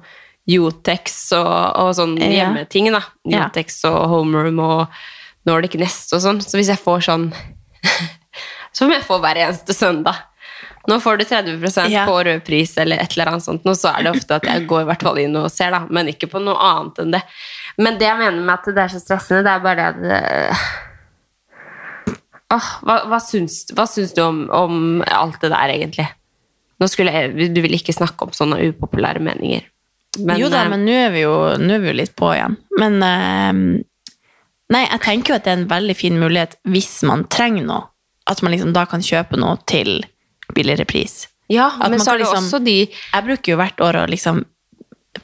Jotex og, og sånn Ja. hjemmeting, da. Ja. Jotex og Homeroom og Nordic Nest og sånn. Så hvis jeg får sånn Så må jeg få hver eneste søndag. Nå får du 30 Ja. på rød pris eller et eller annet sånt. Nå så er det ofte at jeg går i hvert fall inn og ser, da. Men ikke på noe annet enn det. Men det jeg mener med at det er så stressende, det er bare det at det- Åh, hva, hva, syns, hva syns du om, om alt det der, egentlig? Nå skulle jeg, Du vil ikke snakke om sånne upopulære meninger. Men, jo da, eh, men nå er, er vi jo litt på igjen. Men eh, Nei, jeg tenker jo at det er en veldig fin mulighet hvis man trenger noe. At man liksom da kan kjøpe noe til billigere pris. Ja, At men så er det liksom- også de Jeg bruker jo hvert år å liksom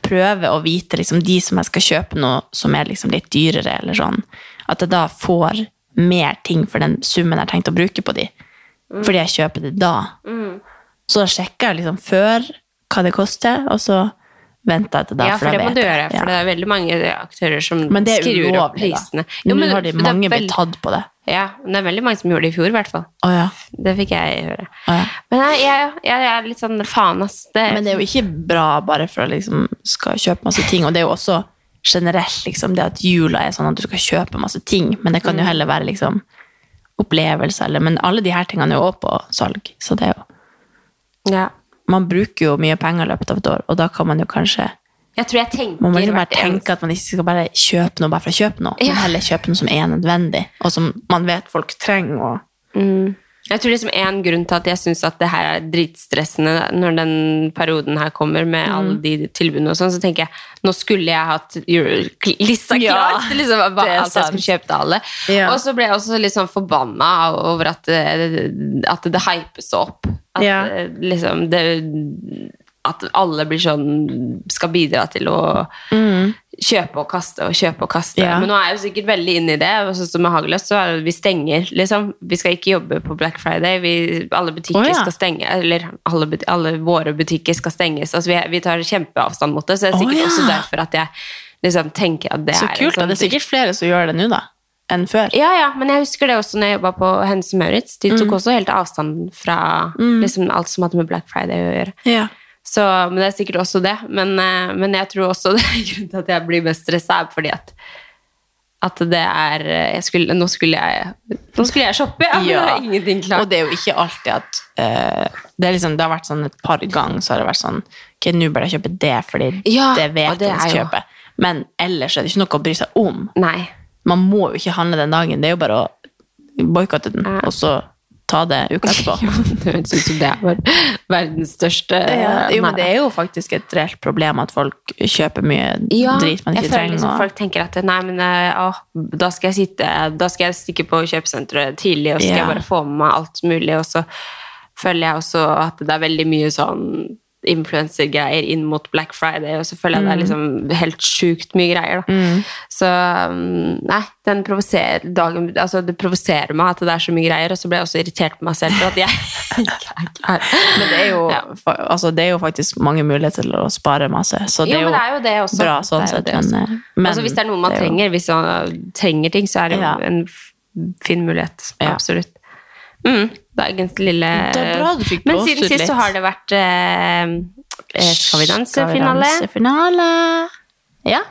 prøve å vite liksom de som jeg skal kjøpe noe som er liksom litt dyrere, eller sånn. At jeg da får mer ting for den summen jeg har tenkt å bruke på de. Mm. Fordi jeg kjøper det da. Så da sjekker jeg liksom før hva det koster, og så jeg til da. Ja, for det må du gjøre, for Ja. det er veldig mange aktører som skriver opp prisene. Jo, men, Nå har de det mange blitt tatt på det. Ja, men det er veldig mange som gjorde det i fjor, i hvert fall. Oh, ja. Det fikk jeg høre. Oh, ja. Men jeg, jeg, jeg, er litt sånn faen, ass. Det, Men det er jo ikke bra bare for å liksom skal kjøpe masse ting. Og det er jo også generelt liksom, det at jula er sånn at du skal kjøpe masse ting. Men det kan Mm. jo heller være liksom opplevelser. Eller, men alle de her tingene er jo også på salg. Så det er jo ja. Man bruker jo mye penger i løpet av et år, og da kan man jo kanskje Jeg tror jeg tenker Man må liksom bare tenke at man ikke skal bare kjøpe noe bare for å kjøpe noe. Ja. Men heller kjøpe noe som er nødvendig, og som man vet folk trenger. Og Mm. Jeg tror liksom En grunn til at jeg syns at det her er dritstressende når den perioden her kommer, med Mm. alle de tilbudene og sånn, så tenker jeg nå skulle jeg hatt lista Ja, klar til liksom, hva alt jeg skulle kjøpe til alle. Ja. Og så ble jeg også litt sånn forbanna over at det, at det hypes opp. At Ja. eh, liksom det At alle blir sånn Skal bidra til å kjøpe og kaste og kjøpe og kaste. Ja. Men nå er jeg jo sikkert veldig inne i det. Sånn som med Hageløs, så er det vi stenger, liksom. Vi skal ikke jobbe på Black Friday. Vi, alle butikker oh, ja. skal stenge. Eller alle, alle våre butikker skal stenges. Altså, vi, vi tar kjempeavstand mot det. Så det er sikkert sikkert ja. også derfor at jeg liksom tenker at det så er Så kult, da. sånn Det er sikkert flere som gjør det nå, da, enn før. ja, ja, men jeg husker det også når jeg jobba på Hennes Maurits. De Mm. tok også helt avstand fra liksom, alt som hadde med Black Friday å gjøre. Ja. Så, men det er sikkert også det. Men, eh, men jeg tror også det er grunnen til at jeg blir mest stressa, er fordi at at det er jeg skulle, Nå skulle jeg Nå skulle jeg shoppe, ja, men det er ingenting Og det er jo ikke alltid at uh, det, er liksom, det har vært sånn et par ganger så har det vært sånn Ok, nå bør jeg kjøpe det, fordi Ja, det vet det jeg skal kjøpe. Men ellers er det ikke noe å bry seg om. Nei. Man må jo ikke handle den dagen. Det er jo bare å boikotte den, Ja. og så ta det uka etterpå. Det høres ut som det er verdens største Ja, jo, men det er jo faktisk et reelt problem at folk kjøper mye ja, drit man jeg ikke føler trenger. liksom og- folk tenker at nei, men å, da skal jeg sitte Da skal jeg stikke på kjøpesenteret tidlig, og så skal Ja. jeg bare få med meg alt mulig, og så føler jeg også at det er veldig mye sånn influensergreier inn mot Black Friday, og så føler jeg det er liksom helt sjukt mye greier. Da. Mm. Så mm, nei, den provoserer dagen Altså, det provoserer meg at det er så mye greier, og så ble jeg også irritert på meg selv for at jeg ikke er. Men det er, jo, fa- altså, det er jo faktisk mange muligheter til å spare masse, så det er jo, men det er jo det også. bra sånn sett. Men, eh, men altså, hvis det er noe man er jo- trenger, hvis man trenger ting, så er det jo Ja. en fin mulighet. Ja. Absolutt. Mm, dagens lille Det er bra du fikk Men siden sist så har det vært eh, eh, Skal vi danse-finale. Danse-finale. Ja.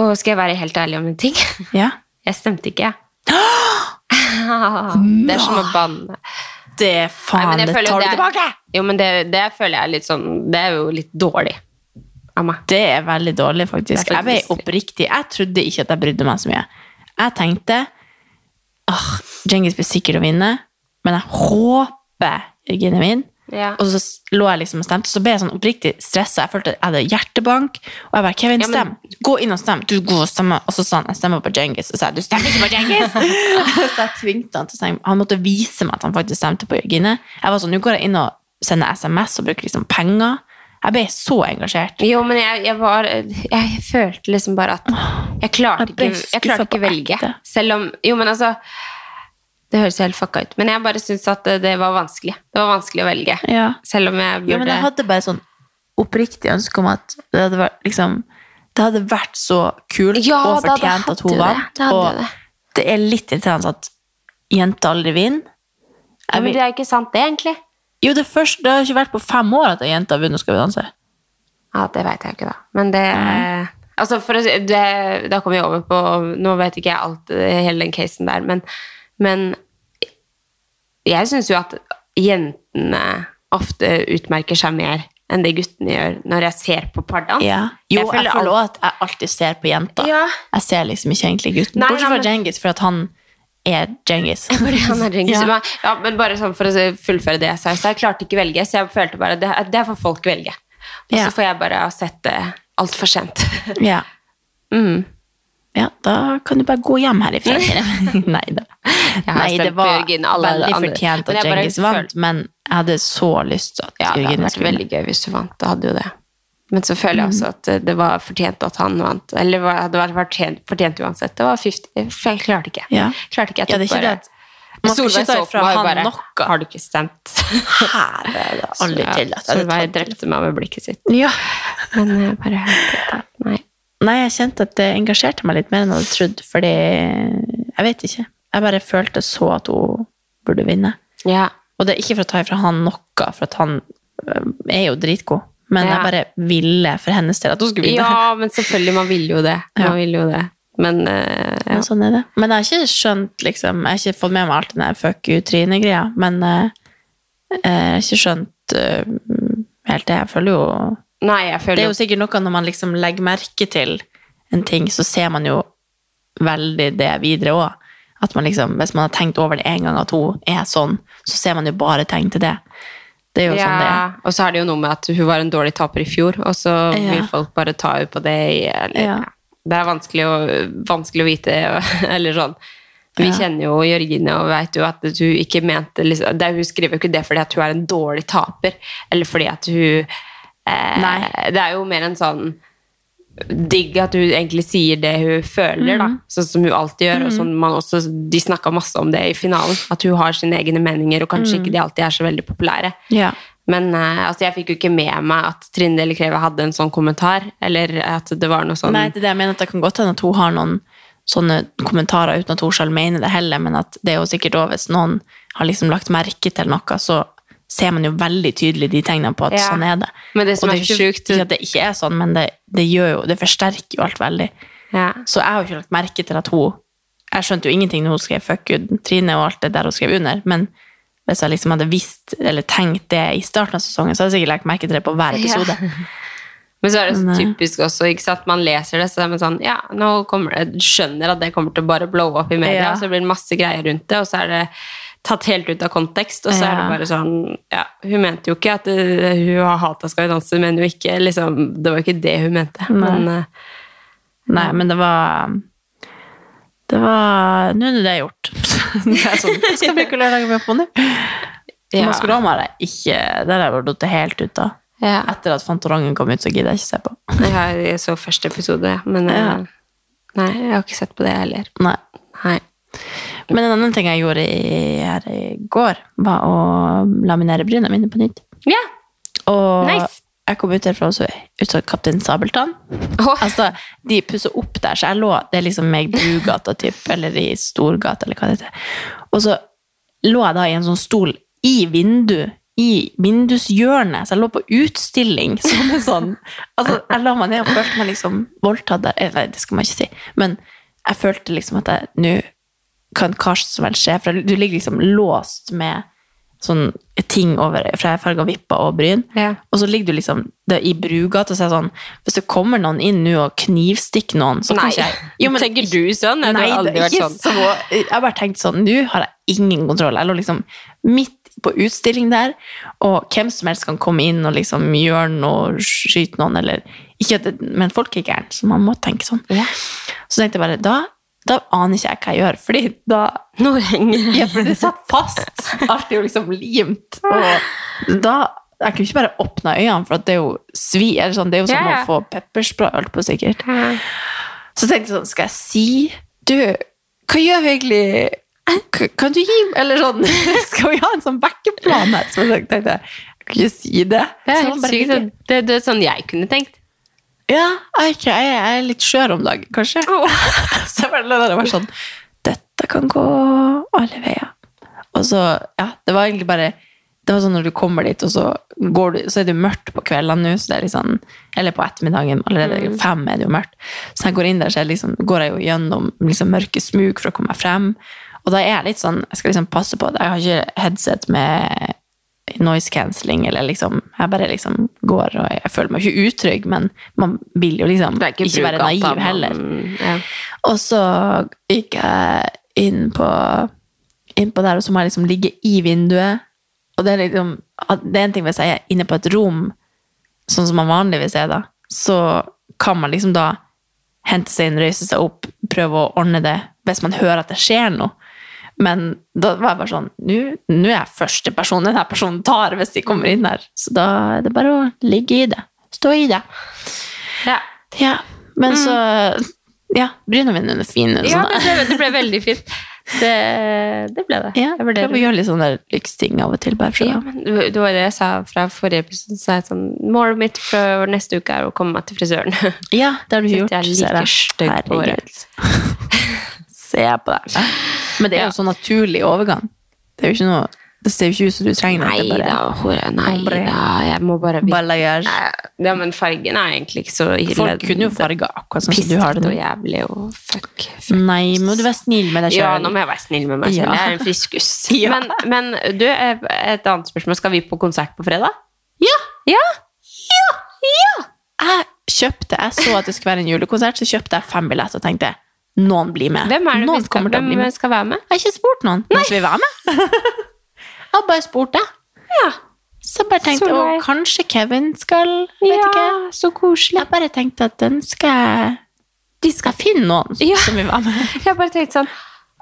Og skal jeg være helt ærlig om en ting? ja. Jeg stemte ikke, jeg. det er som å banne. Det faen, Nei, det tar du tilbake! Jo, men det, det føler jeg er litt sånn Det er jo litt dårlig av meg. Det er veldig dårlig, faktisk. Er Jeg ble oppriktig. Jeg trodde ikke at jeg brydde meg så mye. Jeg tenkte åh, Djengis blir sikkert å vinne, men jeg håper Jørgine min. Ja. Og så lå jeg liksom og stemte, så ble jeg sånn oppriktig stressa. Jeg følte at jeg hadde hjertebank. Og jeg bare 'Kevin, Ja, stem! men- Gå inn og stem!' Du, går og stemmer. Og så sa han 'Jeg stemmer på Djengis'. Og så sa jeg 'Du stemmer ikke på Djengis!' så jeg tvingte han til å stemme. Han måtte vise meg at han faktisk stemte på Jørgine. Jeg var sånn 'Nå går jeg inn og sender SMS og bruker liksom penger'. Jeg ble så engasjert. Jo, men jeg, jeg var Jeg følte liksom bare at Jeg klarte Jeg ikke, jeg klarte ikke velge. Selv om Jo, men altså Det høres helt fucka ut. Men jeg bare syns at det, det var vanskelig. Det var vanskelig å velge. Ja. Selv om jeg burde ja, men jeg hadde bare sånn oppriktig ønske om at det hadde vært liksom Det hadde vært så kult Ja, og fortjent at hun vant. Og det. det er litt irriterende at jenter aldri vinner. ja, Men det er ikke sant, det, egentlig. Jo, det, først, det har ikke vært på fem år at ei jente har vunnet Skal vi danse. Ja, det veit jeg ikke, da. Men det Altså, for å si det, Da kommer vi over på Nå vet ikke jeg alt, eh, hele den casen der, men, men jeg syns jo at jentene ofte utmerker seg mer enn det guttene gjør når jeg ser på pardans. Ja. Jo, jeg føler, alt- også at jeg alltid ser på jenter. Ja. Jeg ser liksom ikke egentlig gutten. Bortsett fra men- Djengis, for at han er Djengis. Han er Djengis. Ja. Men- Ja, men bare sånn for å fullføre det jeg sa. Jeg klarte ikke velge, så jeg følte bare at det, det får folk velge. Og så får jeg bare ha sett det altfor sent. Ja. Mm. Ja, da kan du bare gå hjem herifra. Nei da. Nei, det var Jørgen, veldig fortjent at Djengis vant, men jeg hadde så lyst til at Ja, det hadde vært veldig gøy hvis du vant. Det hadde jo det. Men så føler jeg også at det- det var fortjent at han vant. Eller det hadde vært fortjent, fortjent uansett. Det var 50, for jeg klarte ikke. Ja. Klarte ikke. Jeg Ja, det tok ikke bare... det. Man skal ikke ta ifra han bare, noe. Har du ikke stemt? Her er det aldri tillatt. Solveig drepte meg med blikket sitt. Ja. Men jeg bare Nei. Nei, jeg kjente at det engasjerte meg litt mer enn jeg hadde trodd, fordi Jeg vet ikke. Jeg bare følte så at hun burde vinne. Ja. Og det er ikke for å ta ifra han noe, for at han øh, er jo dritgod. Men Ja. jeg bare ville for hennes del at hun skulle vinne. ja, men selvfølgelig. Man vil jo det. Man Ja. vil jo det. Men uh, ja. Men sånn er det. Men jeg har ikke skjønt, liksom Jeg har ikke fått med meg alt den der fuck you Trine-greia, men uh, jeg har ikke skjønt uh, helt det. Jeg føler jo Nei, jeg Det er jo sikkert noe når man liksom legger merke til en ting, så ser man jo veldig det videre òg. At man liksom, hvis man har tenkt over det en gang at hun er sånn, så ser man jo bare tegn til det. Det er jo sånn det er. Og så er det jo noe med at hun var en dårlig taper i fjor, og så Ja. vil folk bare ta henne på det. Eller, Ja. Det er vanskelig å, vanskelig å vite, eller sånn. Vi Ja. kjenner jo Jørgine og vet jo at hun ikke mente liksom, det, Hun skriver jo ikke det fordi at hun er en dårlig taper, eller fordi at hun eh. Det er jo mer en sånn digg at hun egentlig sier det hun føler, da. Sånn som hun alltid gjør. Og sånn man også, de snakka masse om det i finalen. At hun har sine egne meninger, og kanskje ikke de alltid er så veldig populære. Ja. Men eh, altså, jeg fikk jo ikke med meg at Trine Deli Kreve hadde en sånn kommentar. Eller at det var noe sånn Nei, det er det jeg mener at det kan godt hende at hun har noen sånne kommentarer uten at hun selv mener det heller, men at det er jo sikkert òg hvis noen har liksom lagt merke til noe, så ser man jo veldig tydelig de tegnene på at Ja. sånn er det. Men det som Og er ikke, sjukt ikke at det ikke er sånn, men det, det gjør jo, det forsterker jo alt veldig. ja. Så jeg har jo ikke lagt merke til at hun Jeg skjønte jo ingenting når hun skrev 'fuck you' Trine og alt det der hun skrev under, men hvis jeg liksom hadde visst eller tenkt det i starten av sesongen, så hadde jeg sikkert lagt merke til det på hver episode. Men så er det så eh, typisk også, ikke sant? man leser det, så er man sånn Ja, nå kommer det, skjønner at det kommer til å bare blow up i media, Ja. og så blir det masse greier rundt det, og så er det tatt helt ut av kontekst, og så er det bare sånn Ja, hun mente jo ikke at eh, hun har hata Skal vi danse, men jo ikke liksom Det var jo ikke det hun mente. Nei. Men eh, Nei, men det var Det var Nå er det gjort. det er sånn, Hva skal vi bruke lørdagen min på nå? ja. Maskorama har jeg ikke Der har jeg datt helt ut av. Ja. Etter at Fantorangen kom ut, så gidder jeg ikke se på. Jeg, jeg så første episode, men eh, Ja. Nei, jeg har ikke sett på det heller. Nei. Nei. Men en annen ting jeg gjorde i, her i går, var å laminere bryna mine på nytt. Ja, Og Nice. jeg kom ut derfra også ut som Kaptein Sabeltann. Oh. Altså, de pusser opp der, så jeg lå Det er liksom i Brugata, typ, eller i Storgata, eller hva det heter. Og så lå jeg da i en sånn stol i vindu, i vindushjørnet, så jeg lå på utstilling som en sånn Altså, jeg la meg ned og følte meg liksom voldtatt der. Eller, det skal man ikke si, men jeg følte liksom at jeg nå kan hva som helst skje, for du ligger liksom låst med sånn ting over, fra farga vipper og bryn. Ja. Og så ligger du liksom i Brugata og så er sånn Hvis det kommer noen inn nå og knivstikker noen, så kan ikke jeg Jo, men- Tenker du sånn? Nei, har aldri vært sånn. så Jeg bare tenkte sånn Nå har jeg ingen kontroll. Jeg lå liksom midt på utstilling der, og hvem som helst kan komme inn og liksom gjøre noe, skyte noen, eller ikke Men folk er gærne, så man må tenke sånn. Ja. Så tenkte jeg bare Da, da aner ikke jeg hva jeg gjør, fordi da Nå henger ja, for det satt fast. Alt er jo liksom limt. Og da Jeg kunne ikke bare åpne øynene, for det er jo svi. Eller sånn, det er jo som Ja, å få pepperspray, alt på sikkert. Så tenkte jeg sånn, skal jeg si Du, hva gjør vi egentlig? Kan du gi Eller sånn, skal vi ha en sånn backeplan her? Så jeg tenkte jeg, jeg kan ikke si det. Det er helt sykt. Det, det er sånn jeg kunne tenkt. Ja, jeg, ikke, jeg er litt skjør om dagen, kanskje. så jeg bare var sånn Dette kan gå alle veier. Og så, ja, det var egentlig bare Det var sånn når du kommer dit, og så, går du, så er det mørkt på kveldene nå, så det er sånn Eller på ettermiddagen, allerede fem er det jo mørkt. Så når jeg går inn der, så liksom, går jeg jo gjennom liksom, mørke smug for å komme meg frem. Og da er jeg litt sånn Jeg skal liksom passe på det. Jeg har ikke headset med noise cancelling, eller liksom Jeg bare liksom går, og jeg føler meg ikke utrygg, men man vil jo liksom ikke, ikke være naiv man- heller. Ja. Og så gikk jeg inn på, inn på der, og så må jeg liksom ligge i vinduet. Og det er liksom Det er en ting hvis jeg er inne på et rom, sånn som man vanligvis er, da, så kan man liksom da hente seg inn, røyse seg opp, prøve å ordne det hvis man hører at det skjer noe. Men da var jeg bare sånn Nå er jeg første person denne personen tar hvis de kommer inn her. Så da er det bare å ligge i det. Stå i det. Ja. Ja, men så Ja, bryna mine er fine. ja, sånn det ble, det ble veldig fint. Det, det ble det. Ja, Jeg vurderer prøv å gjøre litt sånne lyksting av og til, bare for Ja, men det var det jeg sa fra forrige episode. Så jeg sånn, Målet mitt for neste uke er å komme meg til frisøren. Ja, det har du gjort. jeg er ser like stygg på. Se på deg. Men det er jo Ja. sånn naturlig overgang. Det er jo ikke noe Det ser jo ikke ut som du trenger Nei det. da, hore, nei Hombre. da. Jeg må bare balayage. Ja, men fargen er egentlig ikke så ille. Folk kunne jo farga akkurat sånn som du har det nå. jævlig og fuck. fuck. Nei, må du være snill med deg sjøl. Ja, nå må jeg være snill med meg selv. Ja. Jeg er en friskus. Ja. Men, men du, eh, et annet spørsmål. Skal vi på konsert på fredag? Ja! Ja! Jeg kjøpte, jeg så at det skulle være en julekonsert, så kjøpte jeg fem billetter og tenkte noen blir med. Hvem er det noen vi skal, hvem med. skal være med? Jeg har ikke spurt noen. Noen som vil være med? jeg har bare spurt deg. Ja. Så bare tenkte, jeg kanskje Kevin skal, vet ikke. så koselig. Jeg bare tenkte at den skal De skal finne noen Ja. som vil være med. Jeg bare tenkte sånn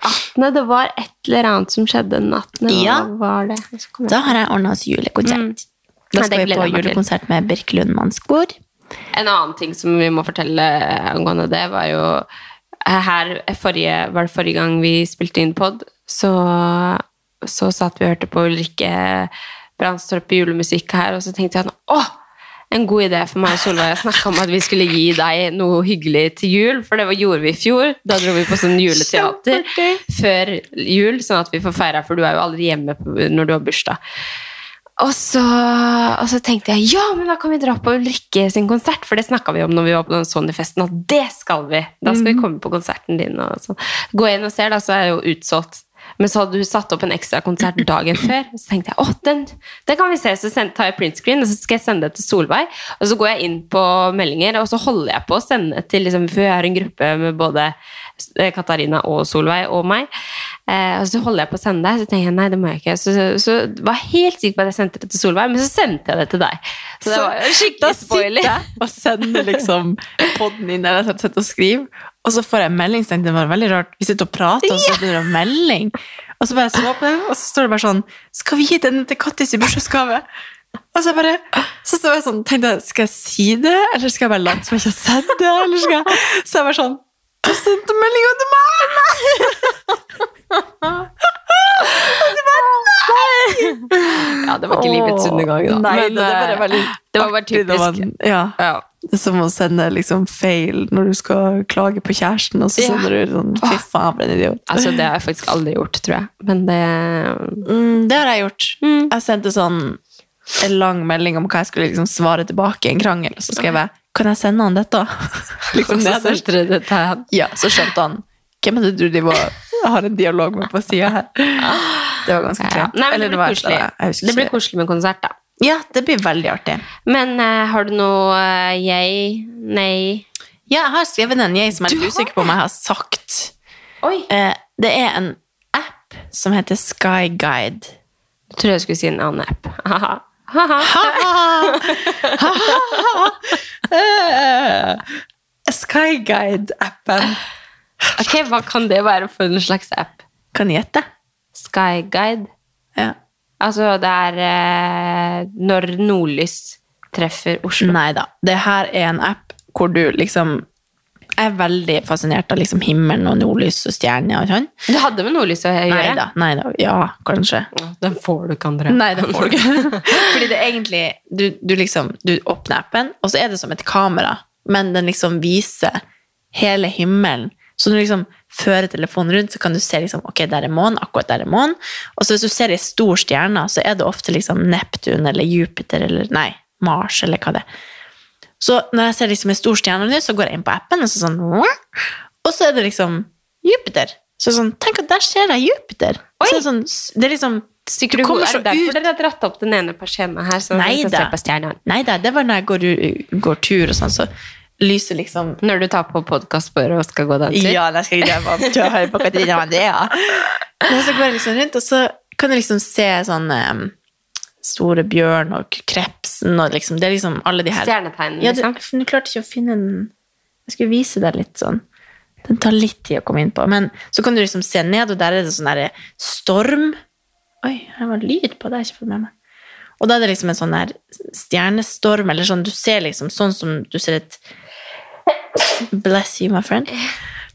18. Det var et eller annet som skjedde den 18. Ja. Da har jeg ordna oss julekonsert. Da skal det vi på julekonsert med Birkelund Mannskor. En annen ting som vi må fortelle angående det, var jo her forrige, var det forrige gang vi spilte inn pod, så, så satt vi og hørte på Ulrikke Brandstorp julemusikk her, og så tenkte jeg at åh, en god idé for meg og Solveig å snakke om at vi skulle gi deg noe hyggelig til jul, for det gjorde vi i fjor. Da dro vi på sånn juleteater før jul, sånn at vi får feire, for du er jo aldri hjemme når du har bursdag. Og så, og så tenkte jeg ja, men da kan vi dra på Ulrikke sin konsert, for det snakka vi om når vi var på den Sony-festen, at det skal vi. Da skal vi komme på konserten din. Og så. Gå inn og se, da, så er det jo utsolgt. Men så hadde du satt opp en ekstra konsert dagen før. Så tenkte jeg å, den, den kan vi se. Så tar jeg printscreen, og så skal jeg sende det til Solveig. Og så går jeg inn på meldinger, og så holder jeg på å sende til liksom, For jeg har en gruppe med både eh, Katarina og Solveig og meg. Eh, og så holder jeg på å sende deg, så tenker jeg nei, det må jeg ikke. Så, så, så var jeg helt sikker på at jeg sendte det til Solveig, men så sendte jeg det til deg. Så det var skikkelig spoiler. da sitter jeg og sender liksom podden inn der jeg sitter og skriver, og så får jeg melding, så tenkte jeg det var veldig rart. Vi sitter og prater, og så blir det en melding. Og så bare så på den, og så står det bare sånn Skal vi gi denne til Kattis i bursdagsgave? Og så bare Så så jeg sånn, tenkte jeg, skal jeg si det, eller skal jeg bare late som jeg ikke har sett det? Eller skal jeg Så jeg bare sånn Du sendte meldinga til meg! Og du bare, nei! Ja, det var ikke livets undergang, da. Nei, Men, det, det, eh, veldig det var bare typisk. man- ja. Det er som å sende liksom feil når du skal klage på kjæresten, og så Ja. sender du sånn Fy faen, for en idiot. Altså, det har jeg faktisk aldri gjort, tror jeg. Men det Mm, det har jeg gjort. Jeg sendte sånn en lang melding om hva jeg skulle liksom svare tilbake i en krangel, og så skrev jeg Kan jeg sende han dette? liksom så nederst. sendte dere det til. Ja, så skjønte han Hvem er det du de var, har en dialog med på sida her? Det var ganske Ja. kleint. Eller det. Det blir koselig med konsert, da. Ja, det blir veldig artig. Men uh, har du noe uh, jeg Nei. Ja, jeg har skrevet en jeg som jeg er usikker på om jeg har sagt. Eh, det er en app som heter Skyguide. Jeg tror jeg skulle si en annen app. Skyguide-appen. Ok, hva kan det være for en slags app? Kan jeg gjette? Skyguide. Ja. Altså, det er eh, når nordlys treffer Oslo. Nei da. Det her er en app hvor du liksom Jeg er veldig fascinert av liksom himmelen og nordlys og stjerner og sånn. Du hadde med nordlys å gjøre. Nei da. Nei da. Ja, kanskje. Den får du ikke, André. Nei, den får du ikke. Fordi det er egentlig du, du liksom Du åpner appen, og så er det som et kamera, men den liksom viser hele himmelen. Så når du liksom fører telefonen rundt, så kan du se liksom, ok, der er månen, akkurat der er månen. Og så hvis du ser ei stor stjerne, så er det ofte liksom Neptun eller Jupiter eller nei, Mars eller hva det er. Så når jeg ser liksom en stor stjerne nå, så går jeg inn på appen, og så sånn Og så er det liksom Jupiter. Så sånn, tenk at der ser jeg Jupiter. Så det, sånn, det er liksom Stikker du kommer så ut derfor dere har dratt opp den ene persiennen her? Så Nei da. på? Nei da, det var når jeg går, går tur og sånn, så lyser liksom Når du tar på podkastsporet og skal gå den tur? Ja, da skal jeg bare høre på Katrine Andrea. Men så går jeg liksom rundt, og så kan jeg liksom se sånn Store bjørn og krepsen og liksom Det er liksom alle de her Stjernetegnene, Ja, liksom? du klarte ikke å finne den Jeg skulle vise deg litt sånn. Den tar litt tid å komme inn på. Men så kan du liksom se ned, og der er det sånn derre storm. Oi, her var lyd på, det har jeg ikke fått med meg. Og da er det liksom en sånn der stjernestorm, eller sånn Du ser liksom sånn som du ser et Bless you, my friend.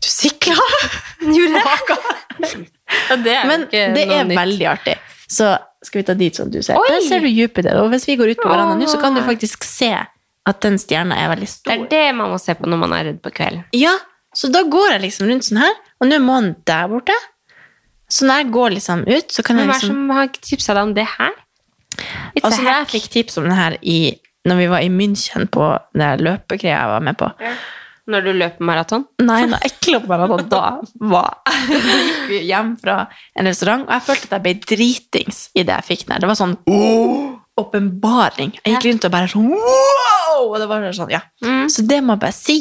Du sikla! Gjorde jeg? Det er Men det er veldig artig. Så skal vi ta dit som du ser. Oi! Der ser du Jupiter. Og hvis vi går ut på verandaen nå, så kan du faktisk se at den stjerna er veldig stor. Det er det man må se på når man er redd på kvelden. Ja, så da går jeg liksom rundt sånn her, og nå er månen der borte. Så når jeg går liksom ut, så kan Men jeg liksom som har tipsa deg om det her? It's Altså, jeg fikk tips om det her i når vi var i München på det løpegreia jeg var med på Når du løper maraton? Nei, når jeg ikke løp maraton, da var gikk vi hjem fra en restaurant, og jeg følte at jeg ble dritings i det jeg fikk der. Det var sånn åpenbaring. Jeg gikk rundt og bare sånn wow! Og det var sånn, ja. Så det må jeg bare si.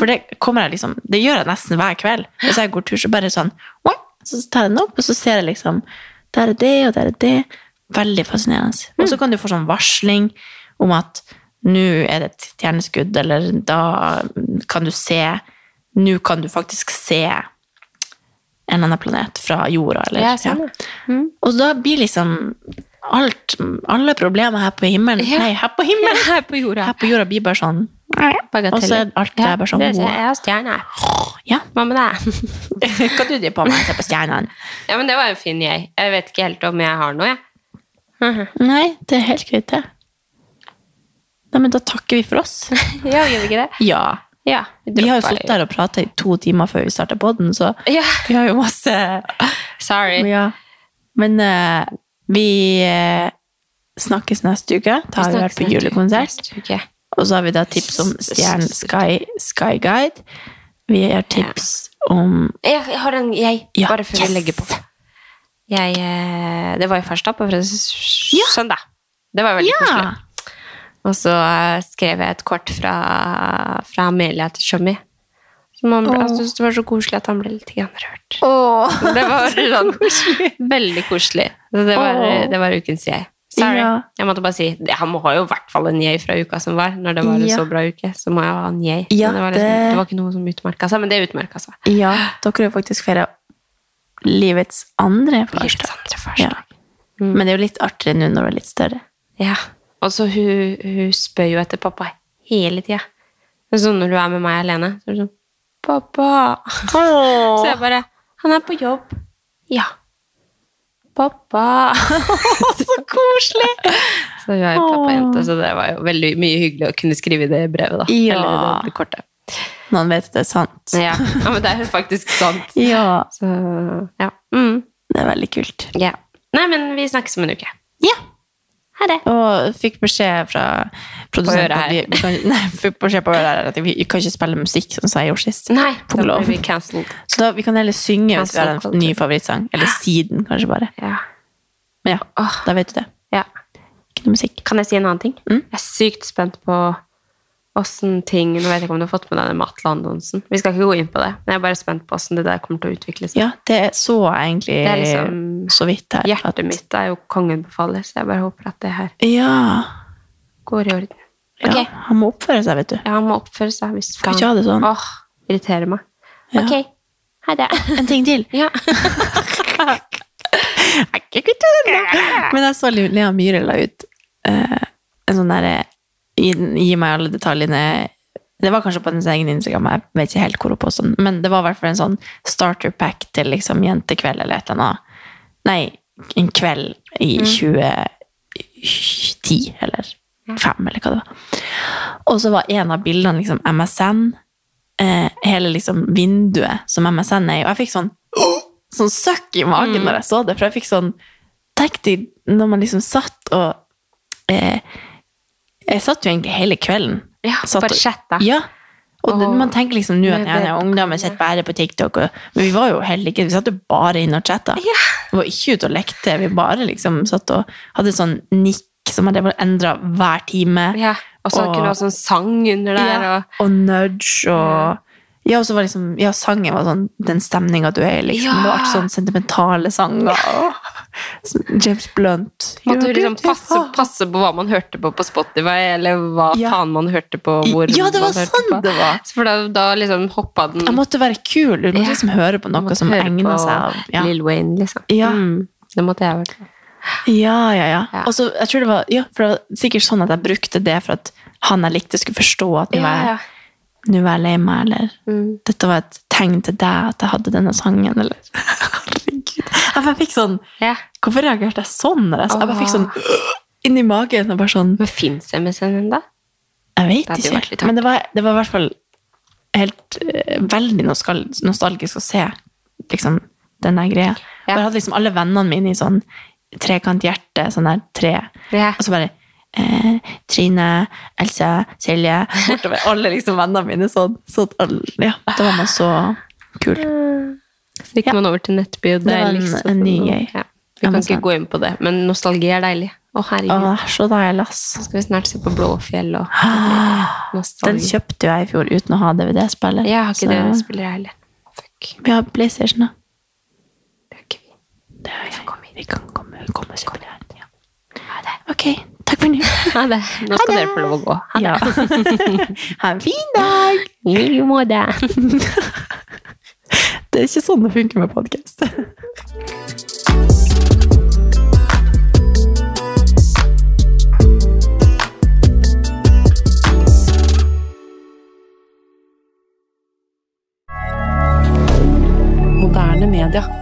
For det kommer jeg liksom Det gjør jeg nesten hver kveld. Hvis jeg går tur, så bare sånn wow! Så tar jeg den opp, og så ser jeg liksom Der er det, og der er det. Veldig fascinerende. Og så kan du få sånn varsling om at nå er det et stjerneskudd, eller da kan du se Nå kan du faktisk se en annen planet fra jorda, eller Ja, ja. Og da blir liksom alt, alle problemer her på himmelen Ja. Nei, her på himmelen! Her på jorda. Her på jorda blir bare sånn Og så er alt der bare sånn det. Jeg har stjerne. Ja. Hva med deg? Hva du driver på med? Se på stjernene. Ja, men det var en fin jeg. Jeg vet ikke helt om jeg har noe, jeg. Nei, det er helt greit, det. Nei, men da takker vi for oss. Ja, gjør vi ikke det? Ja. Ja. Vi har jo sittet her og prata i to timer før vi starta podden, så Ja, vi har jo masse sorry. Ja. Men uh, vi uh, snakkes neste uke. Da har vi vært på julekonsert. Og så har vi da tips om Stjern Sky, Sky Guide. Vi har tips om Jeg, jeg har en jeg, bare før yes. vi legger på. Jeg, eh, det var jo først da på søndag. Det var veldig Ja! koselig. Og så skrev jeg et kort fra, fra Amelia til Tjommi. Han ble- Jeg syntes det var så koselig at han ble litt rørt. Åh, Det var sånn, veldig koselig. Det var, det var ukens jeg. Sorry. Ja. Jeg måtte bare si Han må ha jo i hvert fall en jeg fra uka som var. Når det var en Ja. så bra uke, så må jeg ha en jeg. Ja, det, var liksom, det- var ikke noe som utmerka seg, men det utmerka seg. Ja, dere har faktisk feira livets andre Livets farsdag. andre farsdag. Ja. Men det er jo litt artigere nå når du er litt større. Ja. Og så hun, hun spør jo etter pappa hele tida. Sånn når du er med meg alene, så er det sånn Pappa! Så jeg bare Han er på jobb. Ja. Pappa! så koselig! Så hun er jo pappajente, så det var jo veldig mye hyggelig å kunne skrive det brevet, da. Ja. Eller det kortet. Man vet at det er sant. Ja. ja, men det er jo faktisk sant. Ja, Så ja. Mm. det er veldig kult. ja. Nei, men vi snakkes om en uke. Ja. Ha det. Og fikk beskjed fra produsenten at vi, vi kan, nei, fikk beskjed på øret at vi kan ikke spille musikk, sånn som jeg gjorde sist. Nei, da blir vi cancelled. Så da, vi kan heller synge hvis vi har en ny favorittsang. Eller siden, kanskje bare. Ja. Men ja, da vet du det. ja. Ikke noe musikk. Kan jeg si en annen ting? Mm. Jeg er sykt spent på åssen ting Nå vet jeg ikke om du har fått med deg det med Vi skal ikke gå inn på det, men jeg er bare spent på åssen det der kommer til å utvikle seg. Ja, det så egentlig Det er liksom så vidt her. Hjertet at- mitt er jo kongen befaler, så jeg bare håper at det her Ja. går i orden. ja. Han må oppføre seg, vet du. Ja, han må oppføre seg hvis Skal ikke ha det sånn. Åh, irriterer meg. Ja. Ok, ha det. En ting til. Ja. Men jeg så Lea Myhre la ut eh, en sånn derre gi, meg alle detaljene Det var kanskje på hennes egen Instagram, jeg vet ikke helt hvor hun den, men det var i hvert fall en sånn starter pack til liksom jentekveld eller et eller annet. Nei, en kveld i 2010 eller 5, eller hva det var. Og så var en av bildene liksom MSN, eh, hele liksom vinduet som MSN er i, og jeg fikk sånn sånn søkk i magen når jeg så det, for jeg fikk sånn Tenk deg når man liksom satt og eh, Jeg satt jo egentlig hele kvelden. Ja, Satt bare chatta. Ja. Og oh, man tenker liksom nå at jeg ja, ungdom ungdommen sitter bare på TikTok, og, men vi var jo heller ikke Vi satt jo bare inne og chatta. Ja. Vi var ikke ute og lekte. Vi bare liksom satt og hadde sånn nikk som hadde endra hver time. ja. Og så kunne du ha sånn sang under der, og og nudge og Ja, og så var liksom Ja, sangen var sånn den stemninga du er i, liksom. Ja. Det var sånn sentimentale sanger. James Blunt. måtte du liksom passe, passe på hva man hørte på på Spotify, eller hva Ja. faen man hørte på. Hvor Ja, det var sånn på. det var. For da, da liksom hoppa den Jeg måtte være kul. Du måtte liksom høre på noe som egna seg av ja. Lil Wayne, liksom. Ja. Mm, det måtte jeg vært. ja, ja, ja. Ja. Så, jeg tror det var Ja, for det var sikkert sånn at jeg brukte det for at han jeg likte, skulle forstå at nå var jeg nå var jeg lei meg, eller Mm. dette var et tegn til deg at jeg hadde denne sangen, eller Herregud. Jeg bare fikk sånn yeah. Hvorfor reagerte jeg sånn? Jeg, jeg bare fikk sånn inni magen og bare sånn Men fins MSN ennå? Jeg vet ikke. Men det var, det var i hvert fall helt uh, veldig nostalgisk å se liksom, den der greia. Ja. Jeg hadde liksom alle vennene mine i sånn trekanthjerte, sånn der tre. Ja. Og så bare eh, Trine, Else, Silje Bortover. Alle liksom vennene mine sånn. Så alle, ja, da var man så kul. Så gikk Ja. man over til nettby, og Det var en- deiligst. en ny gøy. Ja. Vi kan ikke gå inn på det, men nostalgi er deilig. Å, herregud. Å, så deilig, ass. Nå skal vi snart se på Blåfjell og Den kjøpte jo jeg i fjor uten å ha DVD-spiller. Jeg har ikke Så- det, spiller jeg heller. Fuck. Vi har PlayStation, da. Det har ikke vi. Det har jeg. Vi kan komme, komme komme. Ja. Ha det. Ok, takk for nå. Ha det. Nå skal dere få lov å gå. Ha det. Ja. ha en fin dag! I like måte. Det er ikke sånn det funker med podkast. Moderne media.